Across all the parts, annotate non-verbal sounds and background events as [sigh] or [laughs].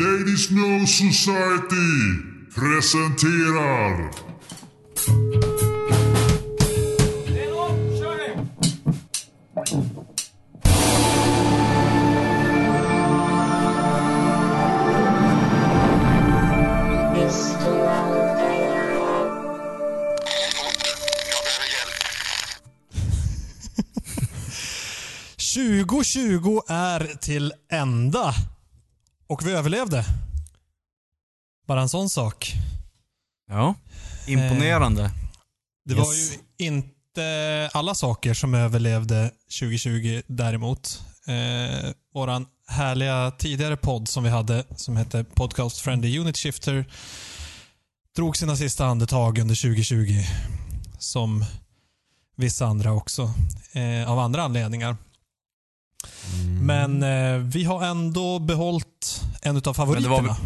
Ladies No Society presenterar... Det är hjälp. 2020 är till ända. Och vi överlevde. Bara en sån sak. Ja, imponerande. Det var ju inte alla saker som överlevde 2020 däremot. Eh, våran härliga tidigare podd som vi hade som hette Podcast Friendly Unit Shifter drog sina sista andetag under 2020. Som vissa andra också. Eh, av andra anledningar. Mm. Men eh, vi har ändå behållit en utav favoriterna. Men det, var,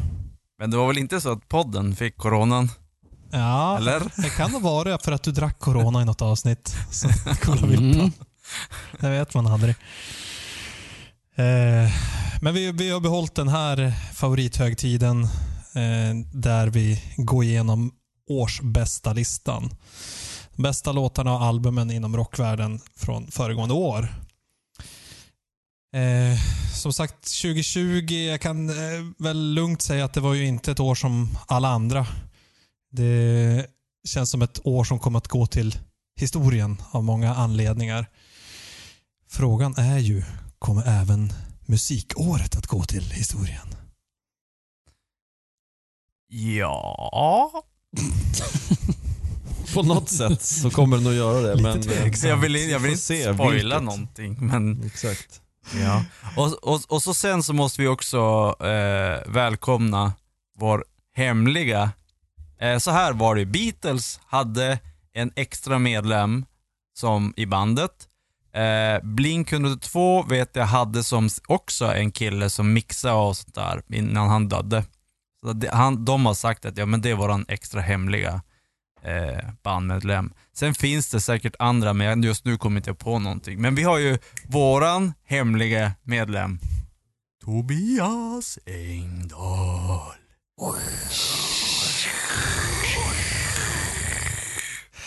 men det var väl inte så att podden fick coronan? Ja, Eller? det kan ha varit för att du drack corona i något avsnitt. [laughs] Så kolla vill Mm. Det vet man aldrig. Eh, men vi, vi har behållit den här favorithögtiden eh, där vi går igenom årsbästa listan. Bästa låtarna och albumen inom rockvärlden från föregående år. Eh, som sagt, 2020, jag kan eh, väl lugnt säga att det var ju inte ett år som alla andra. Det känns som ett år som kommer att gå till historien av många anledningar. Frågan är ju, kommer även musikåret att gå till historien? Ja... [laughs] På något sätt så kommer den att göra det. Lite men, tveksamt. Jag vill, jag vill inte se spoila någonting, men Exakt ja. Och, och, och så sen så måste vi också eh, välkomna vår hemliga... Eh, så här var det, Beatles hade en extra medlem som i bandet. Eh, Blink 102 vet jag hade som också en kille som mixade och sånt där innan han dödde. Så det, han, de har sagt att ja, men det är våran extra hemliga eh, bandmedlem. Sen finns det säkert andra, men just nu kommer inte jag på någonting. Men vi har ju våran hemliga medlem, Tobias Engdahl.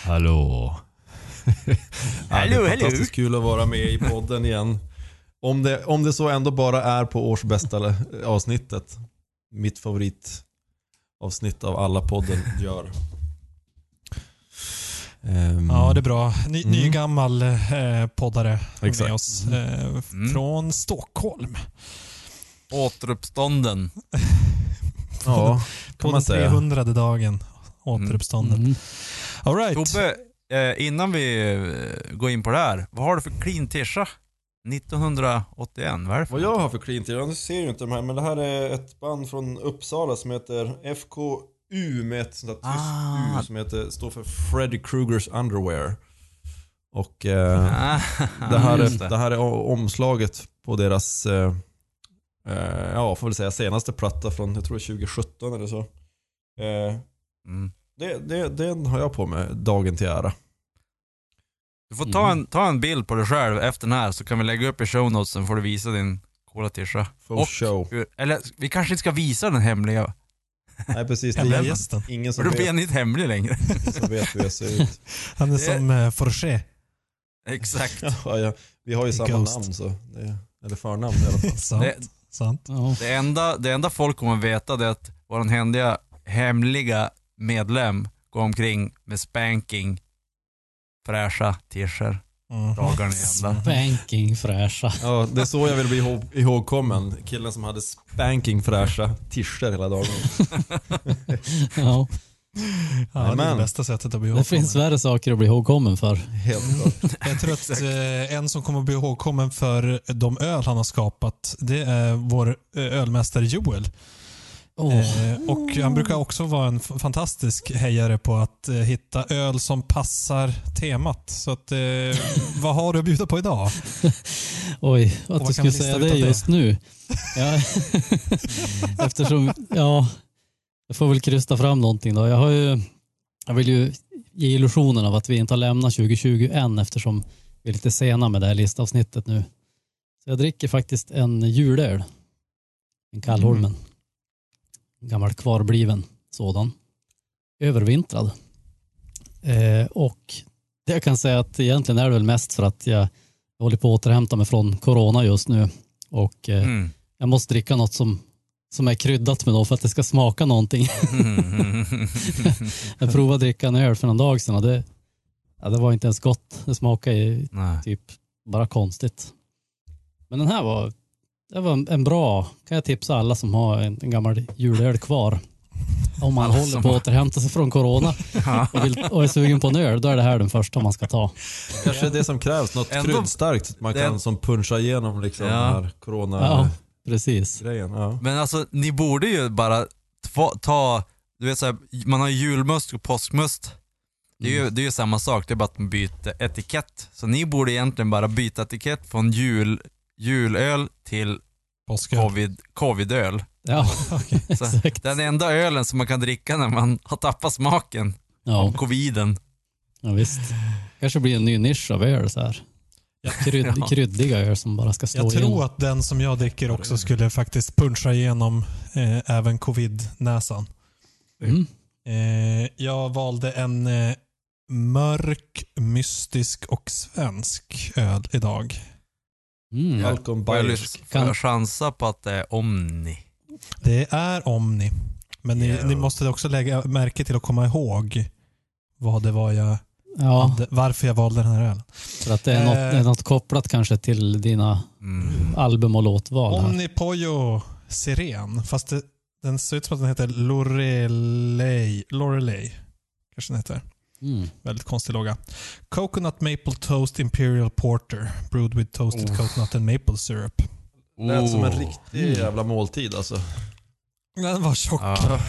Hallå. [laughs] Hallå, det är hallå. fantastiskt kul att vara med i podden igen. Om det, om det så ändå bara är på årsbästa avsnittet. Mitt favoritavsnitt av alla podden gör. Ehm, Ja, det är bra. Ny, Mm. ny gammal eh, poddare Exakt. med oss. Eh, Mm. Från Stockholm. Återuppstånden. [laughs] ja, På kan den man säga. 300 dagen. Återuppstånden. Mm. All right. Tobbe, eh, innan vi eh, går in på det här, vad har du för clean tisha? 1981, vad är det för Vad jag har för clean till, jag ser ju inte de här, men det här är ett band från Uppsala som heter FKU med ett sånt där tyst Ah. U som heter, står för Freddy Krugers Underwear. Och eh, Ah, det, här är, det här är omslaget på deras, eh, eh, ja får väl säga senaste platta från, jag tror det är 2017 eller så. Eh, Mm. det, det, den har jag på mig dagen till ära. Du får ta en, ta en bild på dig själv efter den här så kan vi lägga upp i show notes så får du visa din coola tisha. Och- show. Eller vi kanske inte ska visa den hemliga, Nej precis, det är gästen. ingen som då blir vet, den inte hemlig längre. som vet hur jag ser ut. [laughs] Han är Det- som eh, Forché. Exakt. [laughs] Ja, ja, vi har ju samma Ghost. namn så, det, eller förnamn i alla fall. [laughs] Sant. Det, Sant. Ja. det, enda, det enda folk kommer veta det är att vår hemliga, hemliga medlem går omkring med spanking, fräscha t-shirts Mm. dagarna i [laughs] ända. Banking fräscha. Ja, det är så jag vill bli ihåg, ihågkommen. Killen som hade spanking fräscha t-shirts hela dagen. [laughs] Ja, Ja, det är det bästa sättet att bli det ihågkommen. finns värre saker att bli ihågkommen för. Helt [laughs] klart. Jag tror att eh, en som kommer att bli ihågkommen för de öl han har skapat, det är vår eh, ölmästare Joel. Åh, Eh, och han brukar också vara en fantastisk hejare på att eh, hitta öl som passar temat. Så att, eh, vad har du att bjuda på idag? [laughs] Oj, att du skulle säga det av det? just nu. Ja. [laughs] Eftersom, ja, jag får väl krysta fram någonting då. Jag, har ju, jag vill ju ge illusionen av att vi inte har lämnat 2020 än eftersom vi är lite sena med det här listavsnittet nu. Så jag dricker faktiskt en julöl. En Kallholmen. Gammal kvarbliven sådan. Övervintrad. Eh, och det jag kan säga att egentligen är det väl mest för att jag håller på att återhämta mig från corona just nu. Och eh, Mm. jag måste dricka något som, som är kryddat med då för att det ska smaka någonting. [laughs] Jag provade att dricka en öl för någon dag sedan och det, ja, det var inte ens gott. Det smakade ju typ bara konstigt. Men den här var, det var en, en bra, kan jag tipsa alla som har en, en gammal julöl kvar. Om man Alla håller som på har- att återhämta sig från corona och, vill, och är sugen på en öl, då är det här den första man ska ta. Kanske det som krävs, något Ändå- kryddstarkt så att man det- kan som puncha igenom liksom Ja. den här Ja, corona-grejen. precis. Ja. Men alltså, ni borde ju bara ta, ta du vet såhär, man har ju julmust och påskmust. Det är, ju, det är ju samma sak, det är bara att man byter etikett. Så ni borde egentligen bara byta etikett från jul, julöl till Påsköl. covid, covidöl. Ja, [laughs] [laughs] Så exakt. Den enda ölen som man kan dricka när man har tappat smaken Ja, av coviden. ja, visst. kanske blir en ny nisch av öl så här. Krydd, Ja. Kryddiga öl som bara ska stå Jag tror igenom. att den som jag dricker också skulle faktiskt puncha igenom eh, även covid-näsan. Mm. Eh, jag valde en eh, mörk, mystisk och svensk öl idag. Mm. Bayersk. lys- får jag chansa på att det är Omni? Det är Omni. Men ni, ni måste också lägga märke till att komma ihåg vad det var jag Ja, hade, varför jag valde den här ölen. för att det är, något, Eh. det är något kopplat kanske till dina Mm. album och låtval. Omni Pollo Siren. Fast det, den ser ut som att den heter Lorelei. Lorelei. Kanske den heter. Mm. Väldigt konstig logga. Coconut Maple Toast Imperial Porter. Brewed with toasted Oh. coconut and maple syrup. Lät som en Oh. riktig jävla måltid alltså. Den var tjock. Ja.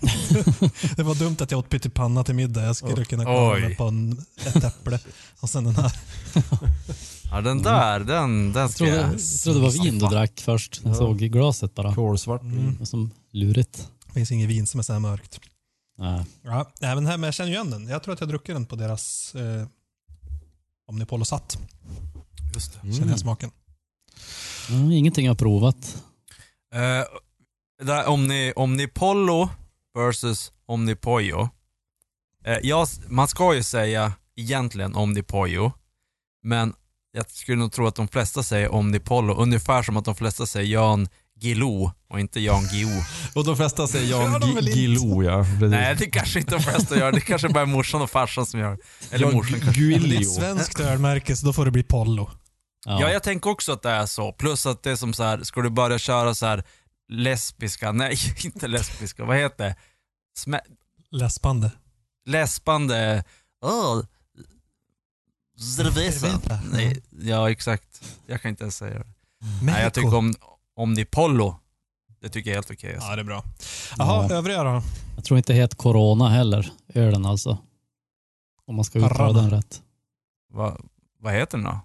[laughs] det var dumt att jag åt pyttipanna till middag. Jag skulle kunna klara Oj. mig på en, ett äpple. Och sen den här. [laughs] ja, den där, den, den Jag ska trodde, jag... jag trodde det var vin du drack först. Jag Ja. såg glaset bara. Kolsvart Mm. Det var Som lurigt. Det finns inget vin som är så här mörkt. Nej. Ja, nej, men, här, men jag känner ju igen den. Jag tror att jag druckit den på deras eh, Omnipolo Satt. Just det. Känner jag smaken. Mm, ingenting jag har provat. Eh, där Omni, Omnipollo versus Omnipollo. Eh, jag, man ska ju säga egentligen Omnipollo, men jag skulle nog tro att de flesta säger Omnipollo, ungefär som att de flesta säger Jan Guillou och inte Jan Guillou. Och de flesta säger Jan de väl Gi- inte? Guillou ja. Precis. Nej, det kanske inte de flesta gör. Det kanske bara är morsan och farsan som gör. Eller Jan morsan kanske. Men det är ett svenskt ölmärke så då får det bli Pollo. Ja. Ja, jag tänker också att det är så. Plus att det är som så här, ska du börja köra så här lesbiska, nej [laughs] inte lesbiska, vad heter det? Smä, Läspande. läspande, åh, cerveza. Nej, ja exakt. Jag kan inte ens säga det. Nej, jag tycker om Omnipollo. Det tycker jag är helt okej. alltså. Ja, det är bra. Jaha, Ja. övriga då? Jag tror inte det heter Corona heller, ölen alltså. Om man ska uttala Corona. den rätt. Va, vad heter den då?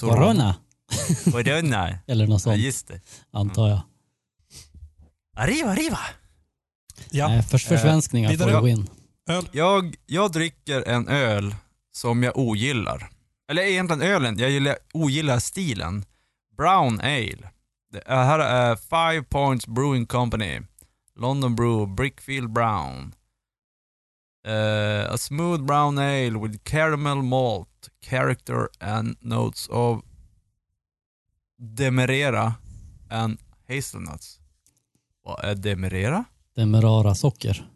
Corona, Corona. [laughs] eller något Ja, sånt, just det. antar jag. Arriva, arriva. Ja. Nej, för, försvenskningar vidare. får du win. Öl. Jag, jag dricker en öl som jag ogillar. Eller egentligen ölen, jag gillar, ogillar stilen. Brown Ale. Det är- här är Five Points Brewing Company. London Brew, Brickfield Brown. Eh, a smooth brown ale with caramel malt, character and notes of Demerara and hazelnuts. Vad är Demerara? Demerara socker.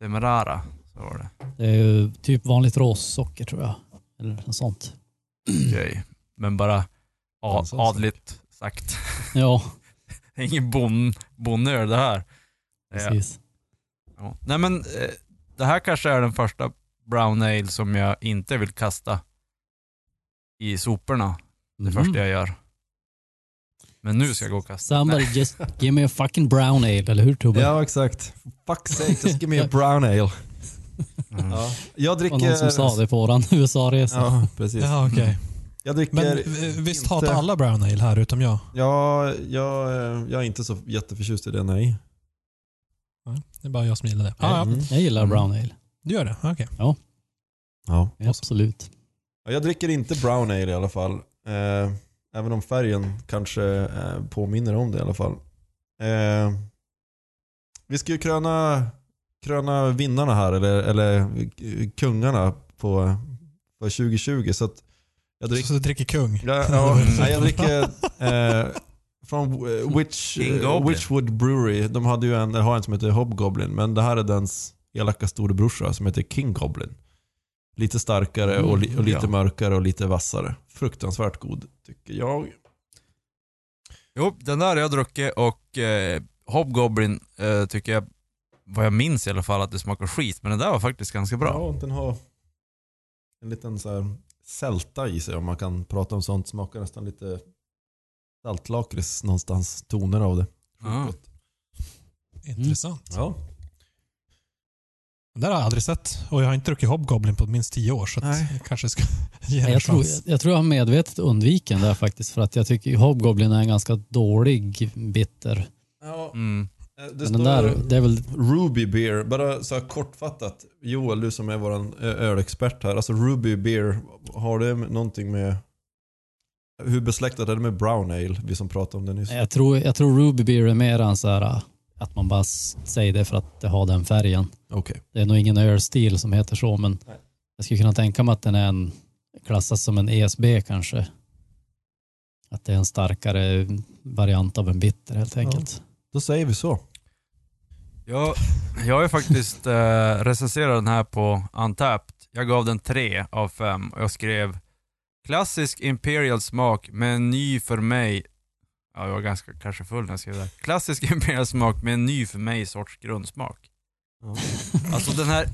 Demerara, så var det. Det är ju typ vanligt råsocker tror jag. Eller något sånt. Okej. Men bara adligt sagt. Ja, [laughs] Det är ingen bon, bonöl det här. Precis. Ja. Nej men, eh, det här kanske är den första brown ale som jag inte vill kasta i soporna. Det Mhm. första jag gör. Men nu ska jag gå och kasta. Somebody just give me a fucking brown ale, eller hur Tobbe? Ja exakt. Fuck sake, just give me a brown ale. Mm. [laughs] Ja. Jag Det var någon som dricker... sa det på våran [laughs] USA-resa. Ja, precis. Ja, okej. Jag dricker... Men visst inte- hatar alla brown ale här utom jag? Ja, jag, eh, jag är inte så jätteförtjust i det, nej. Det är bara jag som gillar det. Ah, ja. Mm. Jag gillar brown ale. Du gör det? Okej. Ja. Absolut. Ja, Jag dricker inte brown ale i alla fall. Eh, även om färgen kanske eh, påminner om det i alla fall. Eh, vi ska ju kröna, kröna vinnarna här, eller, eller kungarna på, på 2020. Så att jag dricker Så du dricker kung. Ja, [laughs] ja, nej, jag dricker [laughs] eh, från eh, Witch, eh. Witchwood Brewery. De hade ju en, eller har en som heter Hobgoblin, men det här är dens elaka storebrorsa som heter King Goblin. Lite starkare och, li, och lite ja. mörkare och lite vassare. Fruktansvärt god, tycker jag. Jo, den där har jag druckit och eh, Hobgoblin eh, tycker jag, vad jag minns i alla fall, att det smakar skit. Men den där var faktiskt ganska bra. Ja, den har en liten så här sälta i sig om man kan prata om sånt. Smakar nästan lite saltlakrits någonstans. Toner av det. Gott. Intressant. Ja. Det där har jag aldrig sett. Och jag har inte druckit Hobgoblin på minst tio år. Så att Nej. jag kanske ska [laughs] ge en Jag tror, chans. jag tror jag har medvetet undviken där faktiskt för att jag tycker Hobgoblin är en ganska dålig bitter. ja. Mm. Det Men den står där, det är väl Ruby Beer, bara så här kortfattat. Joel, du som är vår ölexpert här. Alltså Ruby Beer, har det någonting med... Hur besläktat är det med Brown Ale? Vi som pratade om det nyss. Jag tror, jag tror Ruby Beer är mer en så här, äh, att man bara säger det för att det har den färgen. Okej. Det är nog ingen ölstil som heter så, men Nej. jag skulle kunna tänka mig att den är en, klassas som en ESB kanske. Att det är en starkare variant av en bitter helt enkelt. Då säger vi så. Jag, jag har ju faktiskt eh, recenserat den här på Untapped. Jag gav den 3 av 5 och jag skrev Klassisk Imperial smak med en ny för mig Ja, jag var ganska kanske full när jag skrev det. Klassisk Imperial smak med en ny för mig sorts grundsmak. Ja. Alltså den här,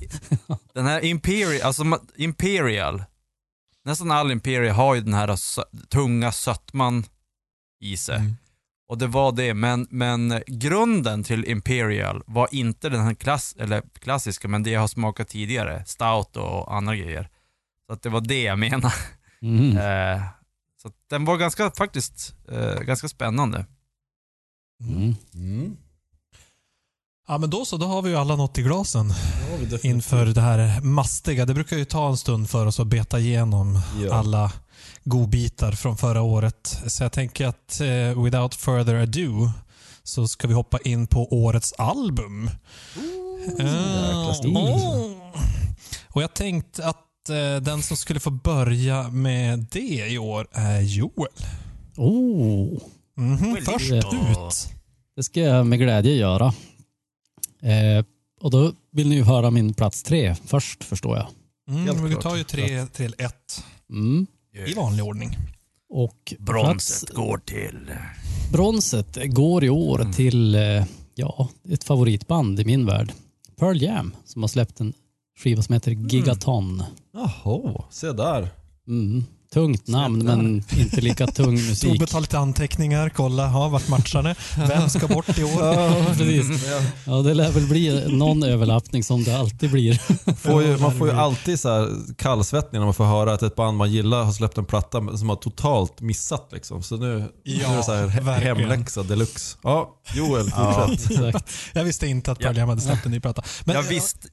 den här Imperial, alltså Imperial, nästan all Imperial har ju den här tunga sötman i sig. Mm. Och det var det, men, men grunden till Imperial var inte den här klass, eller klassiska, men det jag har smakat tidigare. Stout och andra grejer. Så att det var det jag menade. Mm. [laughs] Eh, så att den var ganska, faktiskt, eh, ganska spännande. Mm. Mm. Ja, men då så. Då har vi ju alla något i glasen definitivt. inför det här mastiga. Det brukar ju ta en stund för oss att beta igenom Ja. alla godbitar från förra året. Så jag tänker att eh, without further ado så ska vi hoppa in på årets album. jäkla stil. oh. Och jag tänkte att eh, den som skulle få börja med det i år är Joel. Oh, Mhm, Först ut. det ska jag med glädje göra. Eh, och då vill ni ju höra min plats tre först förstår jag. Mm, vi tar ju tre till ett Mm. I vanlig ordning. Och Bronset plats- går till... Bronset går i år till eh, ja, ett favoritband i min värld. Pearl Jam som har släppt en skiva som heter Gigaton. Jaha, se där. Mm. Tungt namn men inte lika tung [laughs] musik. Tobbe tar lite anteckningar, kolla, ja, vart matcharna? Vem ska bort i år? [laughs] Ja, precis. Ja, det lär väl bli någon överlappning som det alltid blir. Får ju, Ja, man får ju alltid så här kallsvettning när man får höra att ett band man gillar har släppt en platta som har totalt missat. Liksom. Så nu, nu Ja, är det så här he- verkligen. hemläxa deluxe. Ja, Joel, Ja. fortsätt. [laughs] Exakt. Jag visste inte att Pearl Jam hade släppt en ny platta. Men, jag, visste,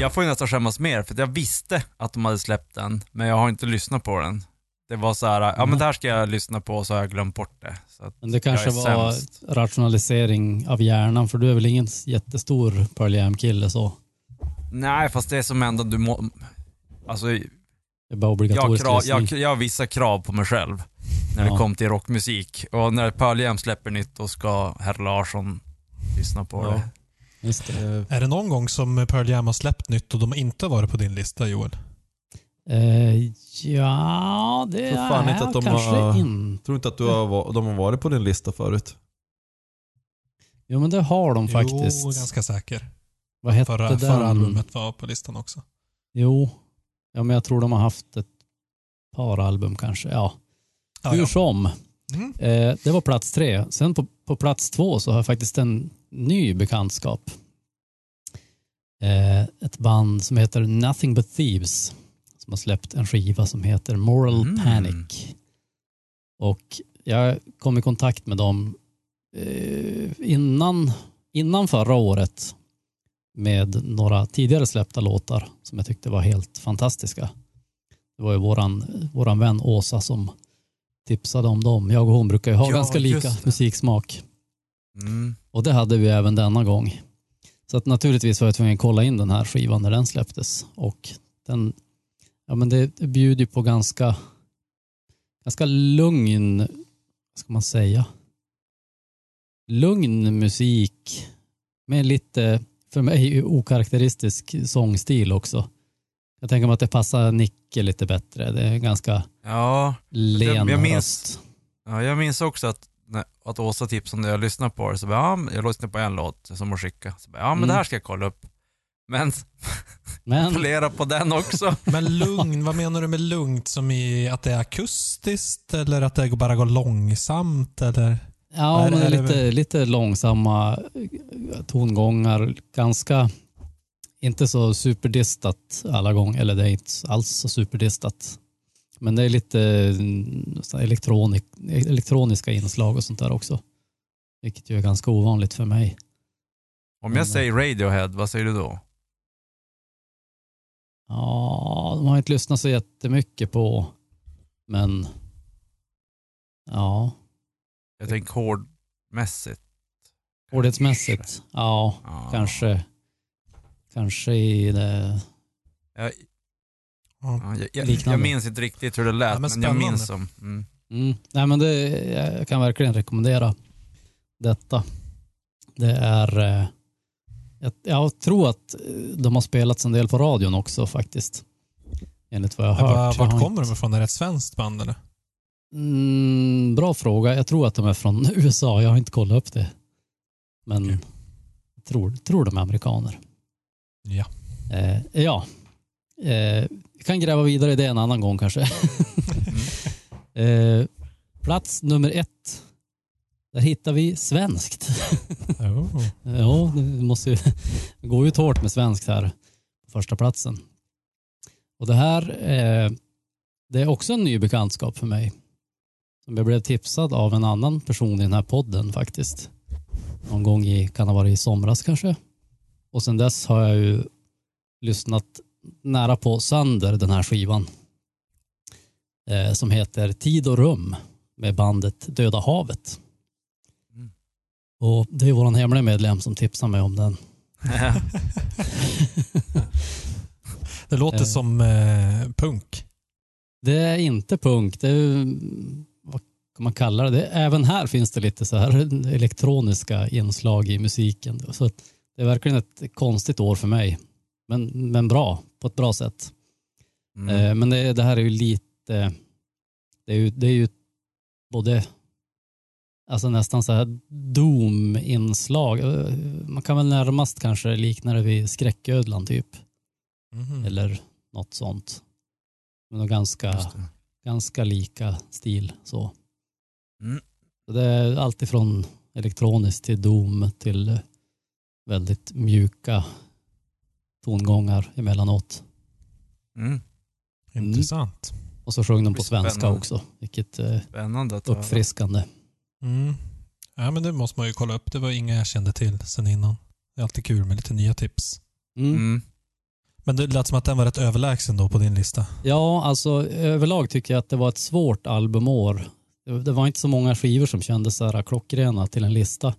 jag får ju nästan skämmas mer, för jag visste att de hade släppt den, men jag har inte lyssnat på den. Det var så här, ja men det här ska jag lyssna på och så har jag glömt bort det. Så att, Men det kanske Jag var sämst. rationalisering av hjärnan för du är väl ingen jättestor Pearl Jam-kille så. nej, fast det är som ändå du må... Alltså, Det är bara jag, har obligatoriskt krav, jag, jag har vissa krav på mig själv när Ja. det kom till rockmusik. Och när Pearl Jam släpper nytt, då ska herr Larsson lyssna på Ja. det. Just det. Är det någon gång som Pearl Jam har släppt nytt och de inte har varit på din lista, Joel? Eh, ja, det Tror fan är inte att de kanske har- inte. Tror inte att du har, de har varit på din lista förut? Jo, men det har de faktiskt. Jo, ganska säker. Vad hette Förra, den? förra albumet var på listan också. Jo, ja, men jag tror de har haft ett par album kanske. Ja, Ja, hur ja. som. Mm. Eh, det var plats tre. Sen på, på plats två så har jag faktiskt en ny bekantskap. Eh, ett band som heter Nothing But Thieves som har släppt en skiva som heter Moral Mm. Panic. Och jag kom i kontakt med dem eh, innan, innan förra året med några tidigare släppta låtar som jag tyckte var helt fantastiska. Det var ju våran, våran vän Åsa som tipsade om dem. Jag och hon brukar ju ha Ja, ganska lika musiksmak. Mm. Och det hade vi även denna gång. Så att naturligtvis var jag tvungen att kolla in den här skivan när den släpptes. Och den, ja men det, bjuder ju på ganska, ganska lugn, vad ska man säga, lugn musik med lite, för mig, okaraktäristisk sångstil också. Jag tänker mig att det passar Nicke lite bättre. Det är ganska Ja, len jag minns- röst. ja, jag minns också att, när, att Åsa tipsade när jag lyssnade på det, så bara, ja, jag lyssnade på en låt som hon skickade. Så bara, ja men Mm. det här ska jag kolla upp. Men Men polera på den också. Men lugn, vad menar du med lugnt? Som i att det är akustiskt eller att det bara går långsamt? Eller? Ja, Är- men lite, lite långsamma eh, tongångar. Ganska, inte så superdistat alla gånger. Eller det är inte alls så superdistat. Men det är lite mm, elektronik, elektroniska inslag och sånt där också. Vilket ju är ganska ovanligt för mig. Om jag säger Radiohead, vad säger du då? Ja, de har inte lyssnat så jättemycket på. Men ja, Jag tänker hårdmässigt. hårdhetsmässigt. Ja, Ja. kanske. Kanske i det Jag, Ja. ja, jag, jag, Liknande. jag minns inte riktigt hur det lät, Ja, men men, jag minns som... Mm. Mm. Nej, men det, jag kan verkligen rekommendera detta. Det är, eh, jag, jag tror att eh, de har spelats en del på radion också faktiskt. Enligt vad jag har hört. Vart kommer inte- de ifrån? Är det ett svenskt band eller? Mm, bra fråga. Jag tror att de är från [laughs] USA. Jag har inte kollat upp det. Men Okej. jag tror, tror de är amerikaner. Ja. Eh, ja. Eh, vi kan gräva vidare i det en annan gång kanske. [laughs] eh, plats nummer ett. Där hittar vi svenskt. Oh. ja, det måste ju gå ut hårt med svenskt här på första platsen. Och det här eh, det är också en ny bekantskap för mig. Som jag blev tipsad av en annan person i den här podden faktiskt. Någon gång i, kan ha varit i somras kanske. Och sen dess har jag ju lyssnat nära på sönder den här skivan. Eh, som heter Tid och rum med bandet Döda havet. Och det är vår hemliga medlem som tipsar mig om den. [laughs] Det låter Eh. som eh, punk. Det är inte punk, det är, vad kan man kalla det? det även här finns det lite så här [laughs] elektroniska inslag i musiken. Så det är verkligen ett konstigt år för mig. Men, men bra, på ett bra sätt. Mm. Eh, men det, det här är ju lite, det är ju, det är ju både alltså nästan så här doom-inslag. Eh, Man kan väl närmast kanske likna det vid skräcködlan typ. Mhm. Eller något sånt. Men ganska, ganska lika stil. Så. Mm. så det är allt ifrån elektroniskt till Doom till väldigt mjuka tongångar emellanåt. Mm. Intressant. Och så sjöng de på blir svenska spännande. också, vilket är Spännande att höra. uppfriskande. Mm. Ja, men det måste man ju kolla upp. Det var inga jag kände till sen innan. Det är alltid kul med lite nya tips. Mm. Mm. Men det lät som att den var rätt överlägsen då på din lista. Ja, alltså överlag tycker jag att det var ett svårt albumår. Det det var inte så många skivor som kändes så här klockrena till en lista.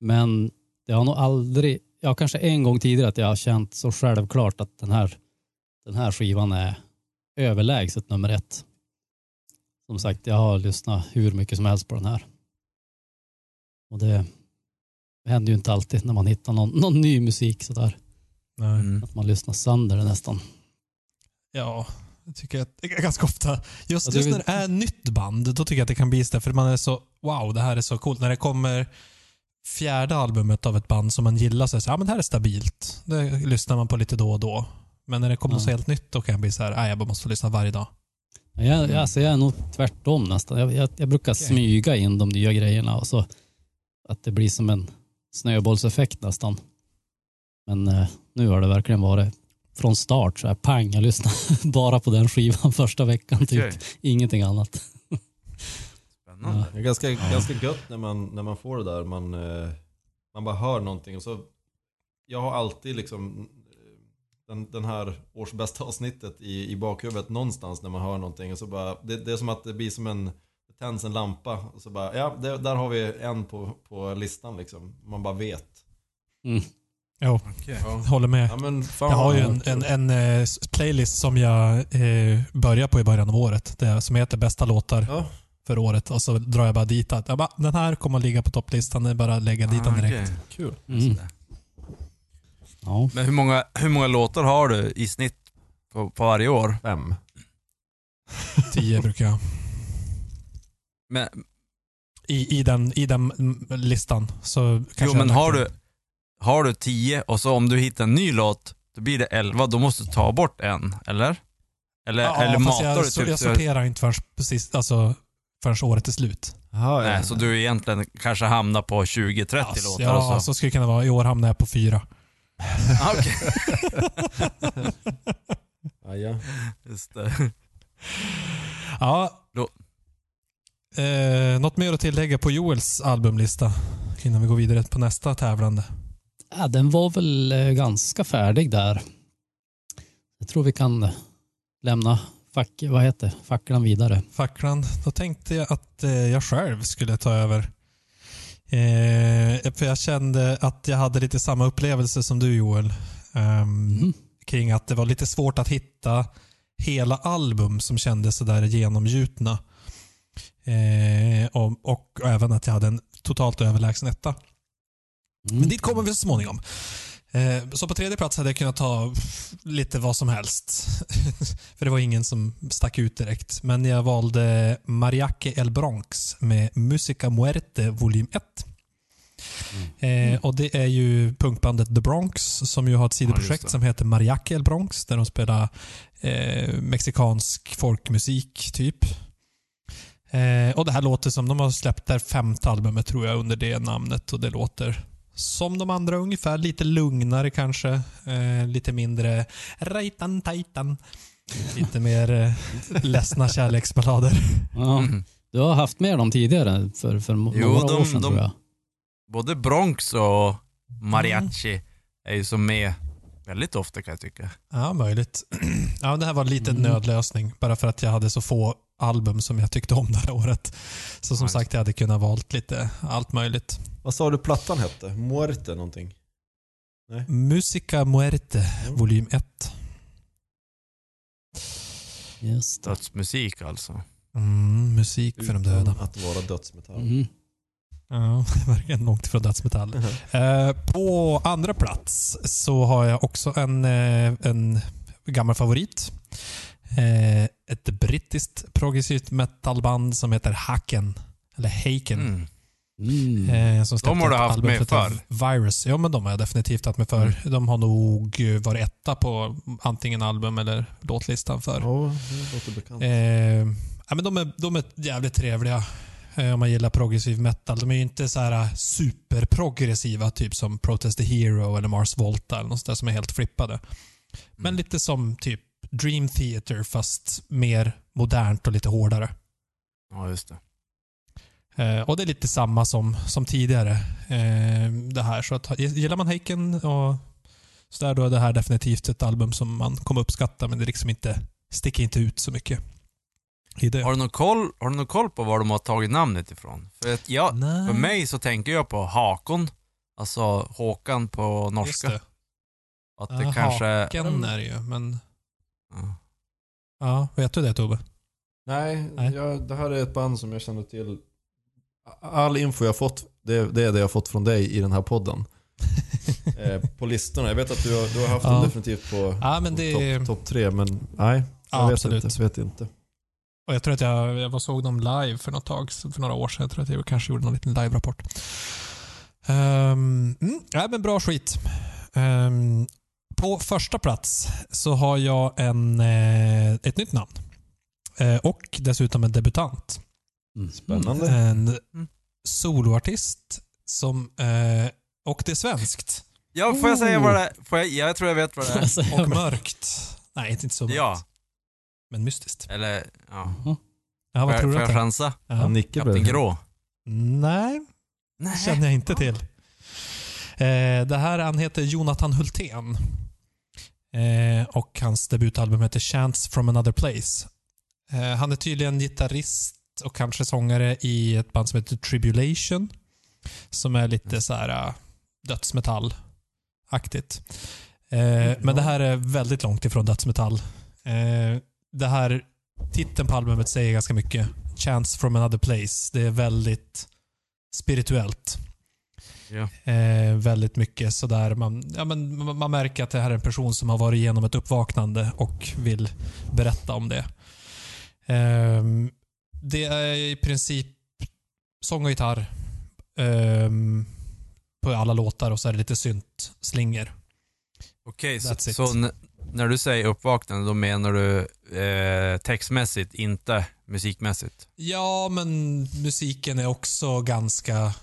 Men det har nog aldrig, ja kanske en gång tidigare att jag har känt så självklart att den här, den här skivan är överlägset nummer ett. Som sagt, jag har lyssnat hur mycket som helst på den här. Och det händer ju inte alltid när man hittar någon, någon ny musik sådär. Nej. Mm. Att man lyssnar sönder det nästan. Ja, jag tycker att det är ganska ofta. Just, det just är- när det är nytt band, då tycker jag att det kan bli så. För man är så, wow, det här är så coolt. När det kommer fjärde albumet av ett band som man gillar, så är det så här, ja men det här är stabilt. Det lyssnar man på lite då och då. Men när det kommer Ja. något så helt nytt, då kan jag bli så här, nej jag bara måste lyssna varje dag. Jag, jag, alltså jag är nog tvärtom nästan. Jag, jag, jag brukar Okej. smyga in de nya grejerna och så att det blir som en snöbollseffekt nästan. Men eh, nu har det verkligen varit från start så här pang, jag lyssnar [laughs] bara på den skivan första veckan typ. Okej. Ingenting annat. Spännande. Det är ganska, ganska gött när man, när man får det där. Man, eh, man bara hör någonting och så... Jag har alltid liksom den, den här års bästa avsnittet i, i bakhuvudet någonstans när man hör någonting. Och så bara, det, det är som att det blir som en... Det tänds en lampa och så bara, ja, det, där har vi en på, på listan liksom. Man bara vet. Mm. Jo. Ja. håller med. Ja, men fan Jag har ju en, kul. en, en eh, playlist som jag eh, börjar på i början av året. Det, som heter bästa låtar Ja, för året. Och så drar jag bara dit att jag bara, den här kommer att ligga på topplistan. Det är bara att lägga dit den Ah, direkt. okej. kul. Mm. Ja. Men hur många, hur många låtar har du i snitt på, på varje år? Fem. Tio brukar jag. Men, I, i, den, I den listan. Så jo kanske men jag har du, har du tio och så om du hittar en ny låt, då blir det elva. Då måste du ta bort en, eller? Eller, Ja, eller matar jag, du så, typ jag så- sorterar inte förrän, precis, alltså, förrän året är slut. Aha, Nej, så du egentligen kanske hamnar på 20-30 Alltså, låtar ja, och så. så skulle det kunna vara. I år hamnar jag på fyra. Ah, [laughs] Okej, [laughs] Ja, ja. just det. Ja. Då- Eh, något mer att tillägga på Joels albumlista innan vi går vidare på nästa tävlande? Ja, den var väl eh, ganska färdig där. Jag tror vi kan eh, lämna fack, vad heter, facklan vidare. Facklan. Då tänkte jag att eh, jag själv skulle ta över. Eh, för jag kände att jag hade lite samma upplevelse som du Joel. ehm, Mm. Kring att det var lite svårt att hitta hela album som kändes sådär genomgjutna. Eh, och, och även att jag hade en totalt överlägsen etta. Mm. Men dit kommer vi så småningom. Eh, Så på tredje plats hade jag kunnat ta lite vad som helst. [laughs] För det var ingen som stack ut direkt. Men jag valde Mariaque El Bronx med Musica Muerte volym 1. Eh, och Det är ju punkbandet The Bronx som ju har ett sidoprojekt det. som heter Mariaque El Bronx där de spelar eh, mexikansk folkmusik typ. Eh, och Det här låter som, de har släppt det femte albumet tror jag under det namnet och det låter som de andra ungefär. Lite lugnare kanske. Eh, lite mindre rajtan tajtan. Lite mer eh, ledsna kärleksballader. Ja, Mm. du har haft med dem tidigare för, för må- Jo, några de- år sedan de- tror jag. Både Bronx och Mariachi är ju som med väldigt ofta kan jag tycka. Ja, möjligt. [clears throat] Ja, det här var lite Mm. nödlösning. Bara för att jag hade så få album som jag tyckte om det här året. Så som Ja, sagt, jag hade kunnat valt lite allt möjligt. Vad sa du plattan hette? Muerte någonting? Musica Muerte, volym 1. Just det. Dödsmusik alltså. Mm, musik för de döda. Utan att vara dödsmetall. Mm. Ja, [laughs] verkligen långt ifrån dödsmetall. Eh, på andra plats så har jag också en, eh, en gammal favorit. Eh, ett brittiskt progressivt metalband som heter Haken. Eller Haken. Mm. Mm. Eh, som De har du haft med heter Virus. Ja, men de har jag definitivt haft med för. De har nog eh, varit etta på antingen album eller låtlistan för. Ja, det låter bekant. Eh, ja, men de, är, de är jävligt trevliga eh, om man gillar progressiv metal. De är ju inte så här superprogressiva, typ som Protest the Hero eller Mars Volta eller något sånt där som är helt flippade. Men Mm. lite som typ Dream Theater fast mer modernt och lite hårdare. Ja, just det. Eh, och det är lite samma som, som tidigare. Eh, det här. Så att, gillar man Heiken och så där, då är det här definitivt ett album som man kommer uppskatta men det liksom inte sticker inte ut så mycket. I det. Har du någon koll, har du någon koll på var de har tagit namnet ifrån? För, att jag, Nej. för mig så tänker jag på Hakon, alltså Håkan på Just norska. det. Att det Ja, kanske... Haken är det ju, men... Ja. Ja, vet du det Tobbe? Nej, Nej. Jag, det här är ett band som jag känner till. All info jag fått, det, det är det jag fått från dig i den här podden. [laughs] eh, på listorna. Jag vet att du har, du har haft Ja. dem definitivt på Ja, men det... topp top tre, men nej. Jag Ja, vet absolut. inte. Vet inte. Och jag tror att jag, jag såg dem live för något tag, för några år sedan. Jag tror att jag kanske gjorde någon liten live-rapport. Um, mm, ja, men bra skit. Ehm, på första plats så har jag en, eh, ett nytt namn. Eh, och dessutom en debutant. Mm. Spännande. En soloartist som... Eh, och det är svenskt. Ja, får jag säga vad det är? Får jag, jag tror jag vet vad det är. [laughs] Och mörkt. Nej, inte så mörkt. Ja, Men mystiskt. eller ja. Jaha. Ja, Får vad tror får du att jag det är? chansa? Ja. Han nickar Kapten. Grå? Nej, Nej. känner jag inte till. Eh, det här, han heter Jonathan Hultén. Eh, och hans debutalbum heter Chants from another place. Eh, han är tydligen gitarrist och kanske sångare i ett band som heter Tribulation. Som är lite så här uh, dödsmetall. aktigt. Eh, men det här är väldigt långt ifrån dödsmetall. Eh, det här, titeln på albumet säger ganska mycket. Chance from another place. Det är väldigt spirituellt. Ja. Eh, väldigt mycket sådär. Man, ja, men, man märker att det här är en person som har varit igenom ett uppvaknande och vill berätta om det. Ehm, det är i princip sång och gitarr ehm, på alla låtar och så är det lite synt, slingor. Okej, så, it. så n- när du säger uppvaknande, då menar du eh, textmässigt, inte musikmässigt? Ja, men musiken är också ganska...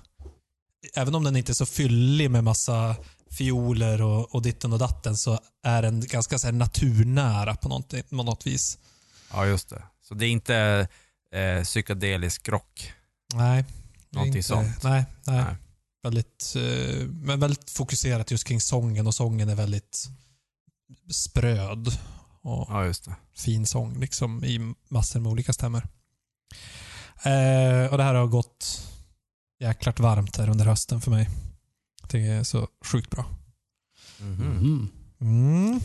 Även om den inte är så fyllig med massa fioler och, och ditten och datten så är den ganska så naturnära på något, på något vis. Ja, just det. Så det är inte eh, psykedelisk rock? Nej. Någonting inte, sånt. Nej, nej. Nej. Väldigt, eh, men väldigt fokuserat just kring sången och sången är väldigt spröd och Ja, just det. fin sång liksom i massor med olika stämmor. Eh, och det här har gått jäkligt varmt här under hösten för mig. Det är så sjukt bra. Mm. Mm.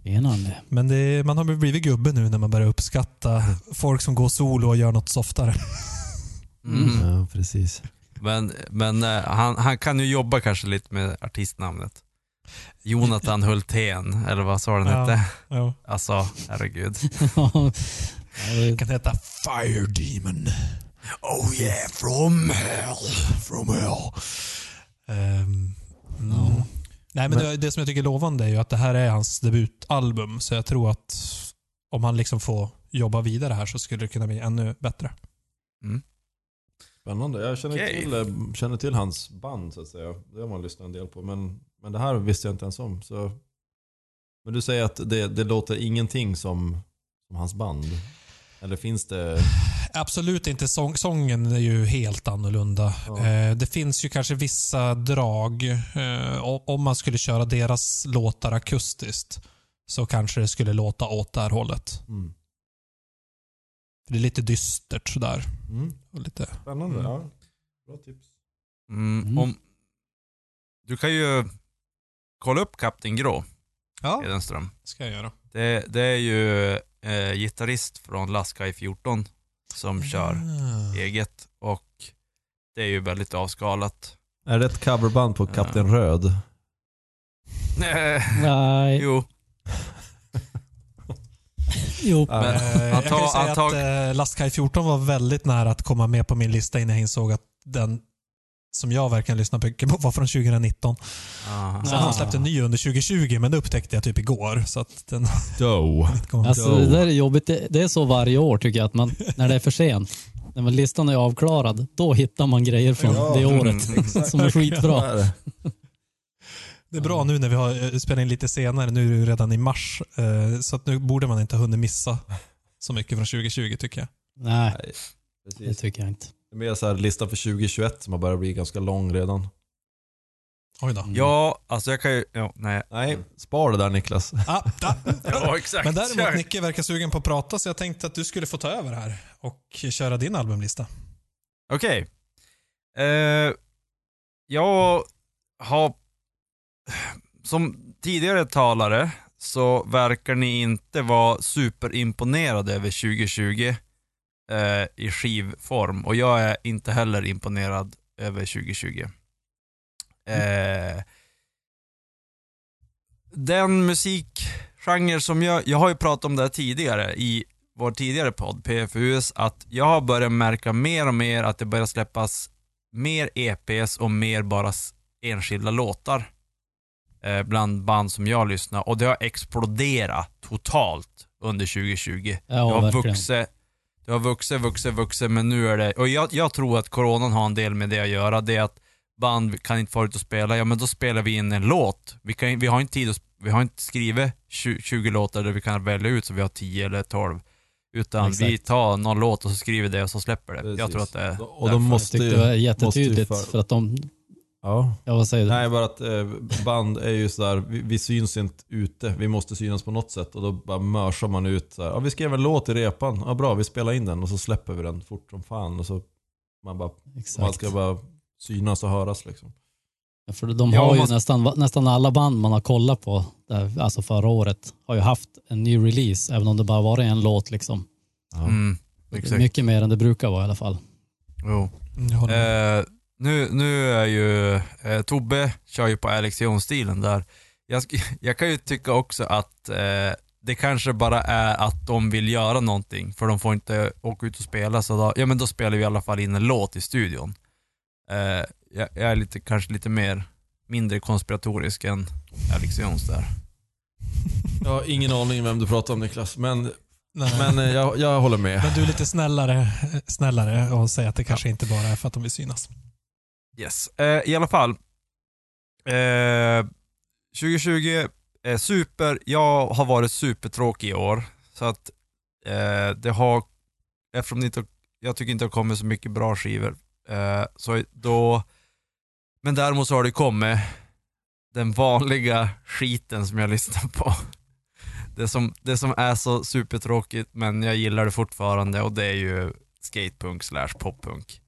Spännande. Men det, man har blivit gubbe nu när man börjar uppskatta [laughs] folk som går solo och gör något softare. Mm. Ja, precis. Men, men eh, han, han kan ju jobba kanske lite med artistnamnet. Jonathan [laughs] Hultén, eller vad sa den Ja. hette? Ja. Alltså, herregud. [laughs] Kan heta Fire Demon. Oh yeah, from hell. From hell. Ehm, mm. Ja. Nej, men, Men- det, det som jag tycker är lovande är ju att det här är hans debutalbum. Så jag tror att om han liksom får jobba vidare här så skulle det kunna bli ännu bättre. Spännande. Jag känner, Okej. till, eh, känner till hans band så att säga. Det har man lyssnat en del på. Men, men det här visste jag inte ens om. Så. Men du säger att det, det låter ingenting som, som hans band? Eller finns det... Absolut inte. Sång, sången är ju helt annorlunda. Ja. Eh, det finns ju kanske vissa drag. Eh, om man skulle köra deras låtar akustiskt så kanske det skulle låta åt det här hållet. Mm. Det är lite dystert sådär. Mm. Och lite, Spännande. Mm. Ja. Bra tips. Mm, Mm. Om, du kan ju kolla upp Kapten Grå, ja, Edenström. ska jag göra. Det, det är ju eh, gitarrist från Laskai 14 som kör Ah. eget och det är ju väldigt avskalat. Är det ett coverband på Ja. Kapten Röd? Nej, jo, jo. Ja. Men- Eh, jag kan ju säga att eh, Lastkaj 14 var väldigt nära att komma med på min lista innan jag insåg att den som jag verkligen lyssnar mycket på [laughs] var från 2019. aha. Sen har de släppt en ny under 2020, men det upptäckte jag typ igår. Så att den [laughs] Doe. Alltså det där är jobbigt. Det, det är så varje år tycker jag, att man, [laughs] när det är för sent. När man- listan är avklarad, då hittar man grejer från Ja, det året mm, som är skitbra. Det? Är bra nu när vi har eh, spelat in lite senare. Nu är det ju redan i mars. eh, Så att nu borde man inte ha hunnit missa så mycket från 2020 tycker jag. Nej, Nej, det precis. tycker jag inte. Det är mer så här listan för 2021 som har börjat bli ganska lång redan. Oj då. Mm. Ja, alltså jag kan ju... Ja, nej. Nej, spar det där Niklas. [laughs] Ah, ah. [laughs] Ja, exakt. Men däremot Nicke verkar sugen på att prata så jag tänkte att du skulle få ta över här och köra din albumlista. Okej. Eh, jag har... Som tidigare talare så verkar ni inte vara superimponerade över 2020 eh, i skivform och jag är inte heller imponerad över 2020. Eh, den musikgenre som jag, jag har ju pratat om det här tidigare i vår tidigare podd, PFUS, att jag har börjat märka mer och mer att det börjar släppas mer EPs och mer bara enskilda låtar eh, bland band som jag lyssnar och det har exploderat totalt under 2020. Ja, det har vuxit, det har vuxit, vuxit, vuxit, men nu är det, och jag, jag tror att coronan har en del med det att göra, det är att band kan inte få ut och spela, ja men då spelar vi in en låt. Vi, kan, vi har inte tid att, vi har inte skrivit 20, 20 låtar där vi kan välja ut så vi har 10 eller 12. Utan Exakt. vi tar någon låt och så skriver det och så släpper det. Jag Precis. tror att det är Och de därför. måste Jag tyckte ju... det var jättetydligt måste ju för- för att de, Ja. ja vad säger du? Nej, bara att eh, band är ju sådär, vi, vi syns inte ute. Vi måste synas på något sätt och då bara mörsar man ut så här. Ja, vi skrev en låt i repan. Ja, bra, vi spelar in den och så släpper vi den fort som fan. Och så man bara, man Exakt. ska bara synas och höras liksom. För de Ja, har ju man- nästan, nästan alla band man har kollat på, där, alltså förra året, har ju haft en ny release, även om det bara varit en låt. Liksom. Mm, exakt. Mycket mer än det brukar vara i alla fall. Jo. Mm. Eh, nu, nu är ju eh, Tobbe kör ju på Alex Jones-stilen där. Jag, [laughs] jag kan ju tycka också att eh, det kanske bara är att de vill göra någonting för de får inte åka ut och spela så då, ja men då spelar vi i alla fall in en låt i studion. Eh, jag, jag är lite, kanske lite mer, mindre konspiratorisk än Alex Jones där. Jag har ingen aning vem du pratar om Niklas, men, Nej. men eh, jag, jag håller med. Men du är lite snällare, snällare och säger att det kanske inte bara är för att de vill synas. Yes. Eh, I alla fall. Eh, 2020 är super. Jag har varit supertråkig i år. Så att eh, det har, eftersom det inte, jag tycker inte det har kommit så mycket bra skivor. Eh, så då, men däremot så har det kommit den vanliga skiten som jag lyssnar på. Det som, det som är så supertråkigt men jag gillar det fortfarande och det är ju skatepunk slash poppunk.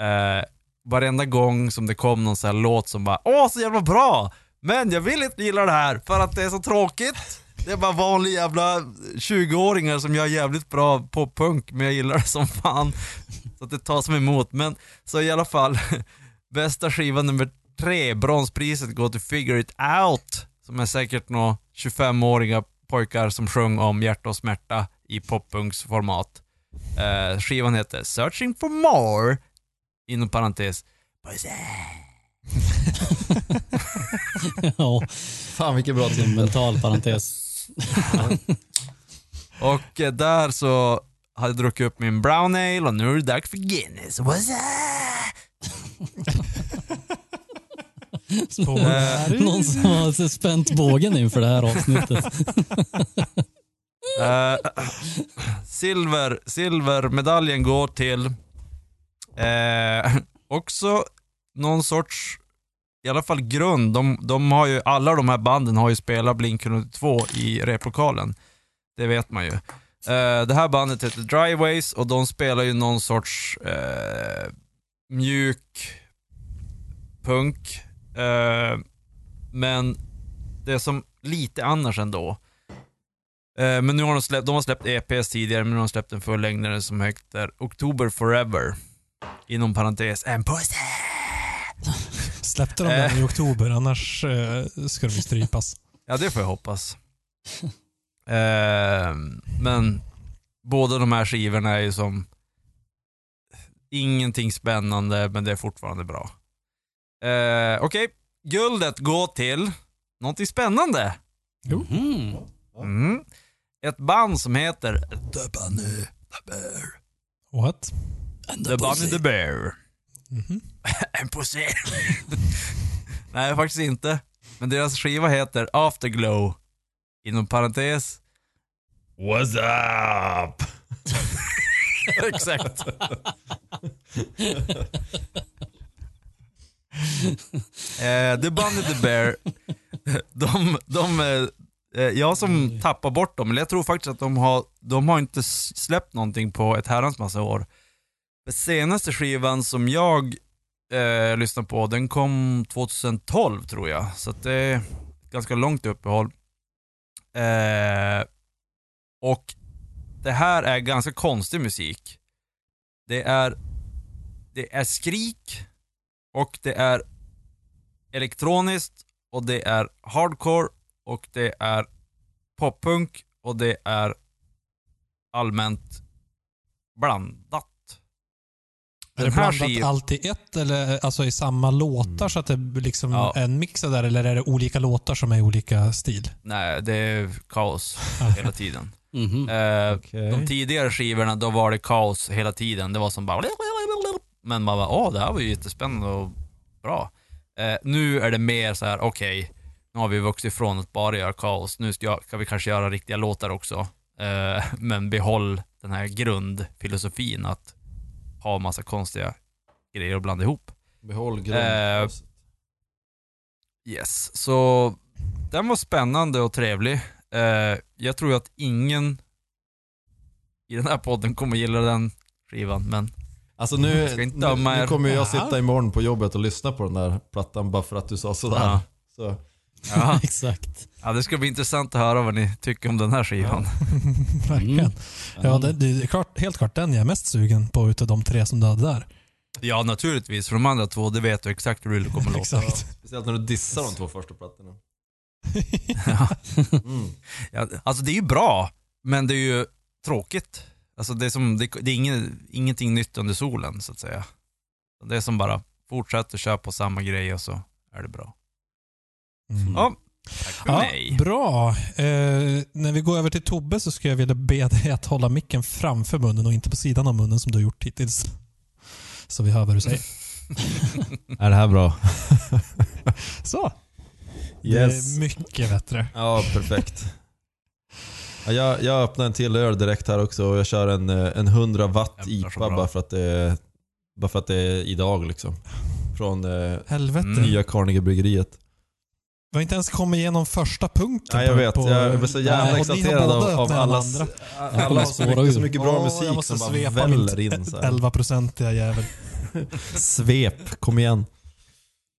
Eh, varenda gång som det kom någon sån här låt som bara Åh så jävla bra! Men jag vill inte gilla det här för att det är så tråkigt. Det är bara vanliga jävla eh, 20-åringar som gör jävligt bra poppunk men jag gillar det som fan. Så att det tas mig emot. Men så i alla fall, [laughs] bästa skiva nummer tre, bronspriset går till Figure It Out. Som är säkert några 25-åriga pojkar som sjöng om hjärta och smärta i poppunksformat. Eh, skivan heter Searching for More inom parentes. [laughs] ja, Fan vilken bra titel. mental parentes. [laughs] Och eh, där så hade jag druckit upp min brown ale och nu är det dags för Guinness. What's Eh, Någon som har spänt bågen inför det här avsnittet. Eh, silver, silvermedaljen går till eh, [laughs] också någon sorts, i alla fall grund. De, de har ju, alla de här banden har ju spelat Blink-182 i replokalen. Det vet man ju. Eh, det här bandet heter Dryways och de spelar ju någon sorts eh, mjuk punk. Eh, men det är som lite annars ändå. Eh, men nu har de släppt, de har släppt EPs tidigare, men nu har de släppt en fullängdare som heter October Forever. Inom parentes, en pussy! Släppte de den i oktober, annars eh, ska de ju strypas. [laughs] Ja, det får jag hoppas. Eh, men båda de här skivorna är ju som ingenting spännande, men det är fortfarande bra. Eh, Okej, guldet går till någonting spännande. Mm. Mm. Ett band som heter The Bunny the Bear. What? The Bunny the Bear. Mhm. [laughs] en pussy. [laughs] Nej, faktiskt inte. Men deras skiva heter Afterglow. Inom parentes. What's up? [laughs] Exakt. eh, The Bunny the Bear, de, de eh, eh, jag som tappar bort dem, eller jag tror faktiskt att de har, de har inte släppt någonting på ett herrans massa år. Den senaste skivan som jag eh, lyssnade på, den kom 2012 tror jag. Så att det är ett ganska långt uppehåll. Eh, och det här är ganska konstig musik. Det är, det är skrik och det är elektroniskt och det är hardcore och det är poppunk och det är allmänt blandat. Är det blandat skiv- allt i ett eller alltså i samma låtar så att det liksom Ja. är en mix där eller är det olika låtar som är i olika stil? Nej, det är kaos hela tiden. Mhm. Eh, Okej. De tidigare skivorna, då var det kaos hela tiden. Det var som bara... Men man bara, åh, det här var ju jättespännande och bra. Eh, nu är det mer så här: okej, nu har vi vuxit ifrån att bara göra kaos. Nu ska, ska vi kanske göra riktiga låtar också. Eh, [laughs] men behåll den här grundfilosofin att ha massa konstiga grejer att blanda ihop. Behåll Eh, grunden. Yes, så den var spännande och trevlig. Eh, jag tror att ingen i den här podden kommer gilla den skivan, men Alltså nu, Ska inte nu, döma nu er. kommer jag Ja. sitta imorgon på jobbet och lyssna på den där plattan bara för att du sa sådär. Ja. Så, Ja. [laughs] Exakt. ja, det ska bli intressant att höra vad ni tycker om den här skivan. [laughs] Verkligen. Mm. Ja, det, det är klart, helt klart den jag är mest sugen på utav de tre som du hade där. Ja, naturligtvis. För de andra två, det vet du exakt hur det kommer låta. Exakt. speciellt när du dissar de två första plattorna. [laughs] Ja. Mm. Ja, alltså det är ju bra, men det är ju tråkigt. Alltså det är, som, det, det är ingen, ingenting nytt under solen, så att säga. Det är som bara, fortsätt att köra på samma grej och så är det bra. Mm. Ja, tack för Ja, mig. bra. Eh, när vi går över till Tobbe så skulle jag vilja be dig att hålla micken framför munnen och inte på sidan av munnen som du har gjort hittills. Så vi hör vad du säger. [laughs] Är det här bra? [laughs] Så. Yes. Det är mycket bättre. Ja, perfekt. Ja, jag, jag öppnar en till öl direkt här också och jag kör en, eh, en 100 watt IPA bara för att det är, bara för att det är idag liksom. Från eh, Helvete. Nya Carnegie-bryggeriet. Vi har inte ens kommit igenom första punkten. Nej jag vet, på- jag var så jävla Nej, exalterad av, av allas... andra. Alla har så mycket, så mycket bra jag musik måste som bara svepa väller in så här. 11-procentiga jävel. Svep, kom igen.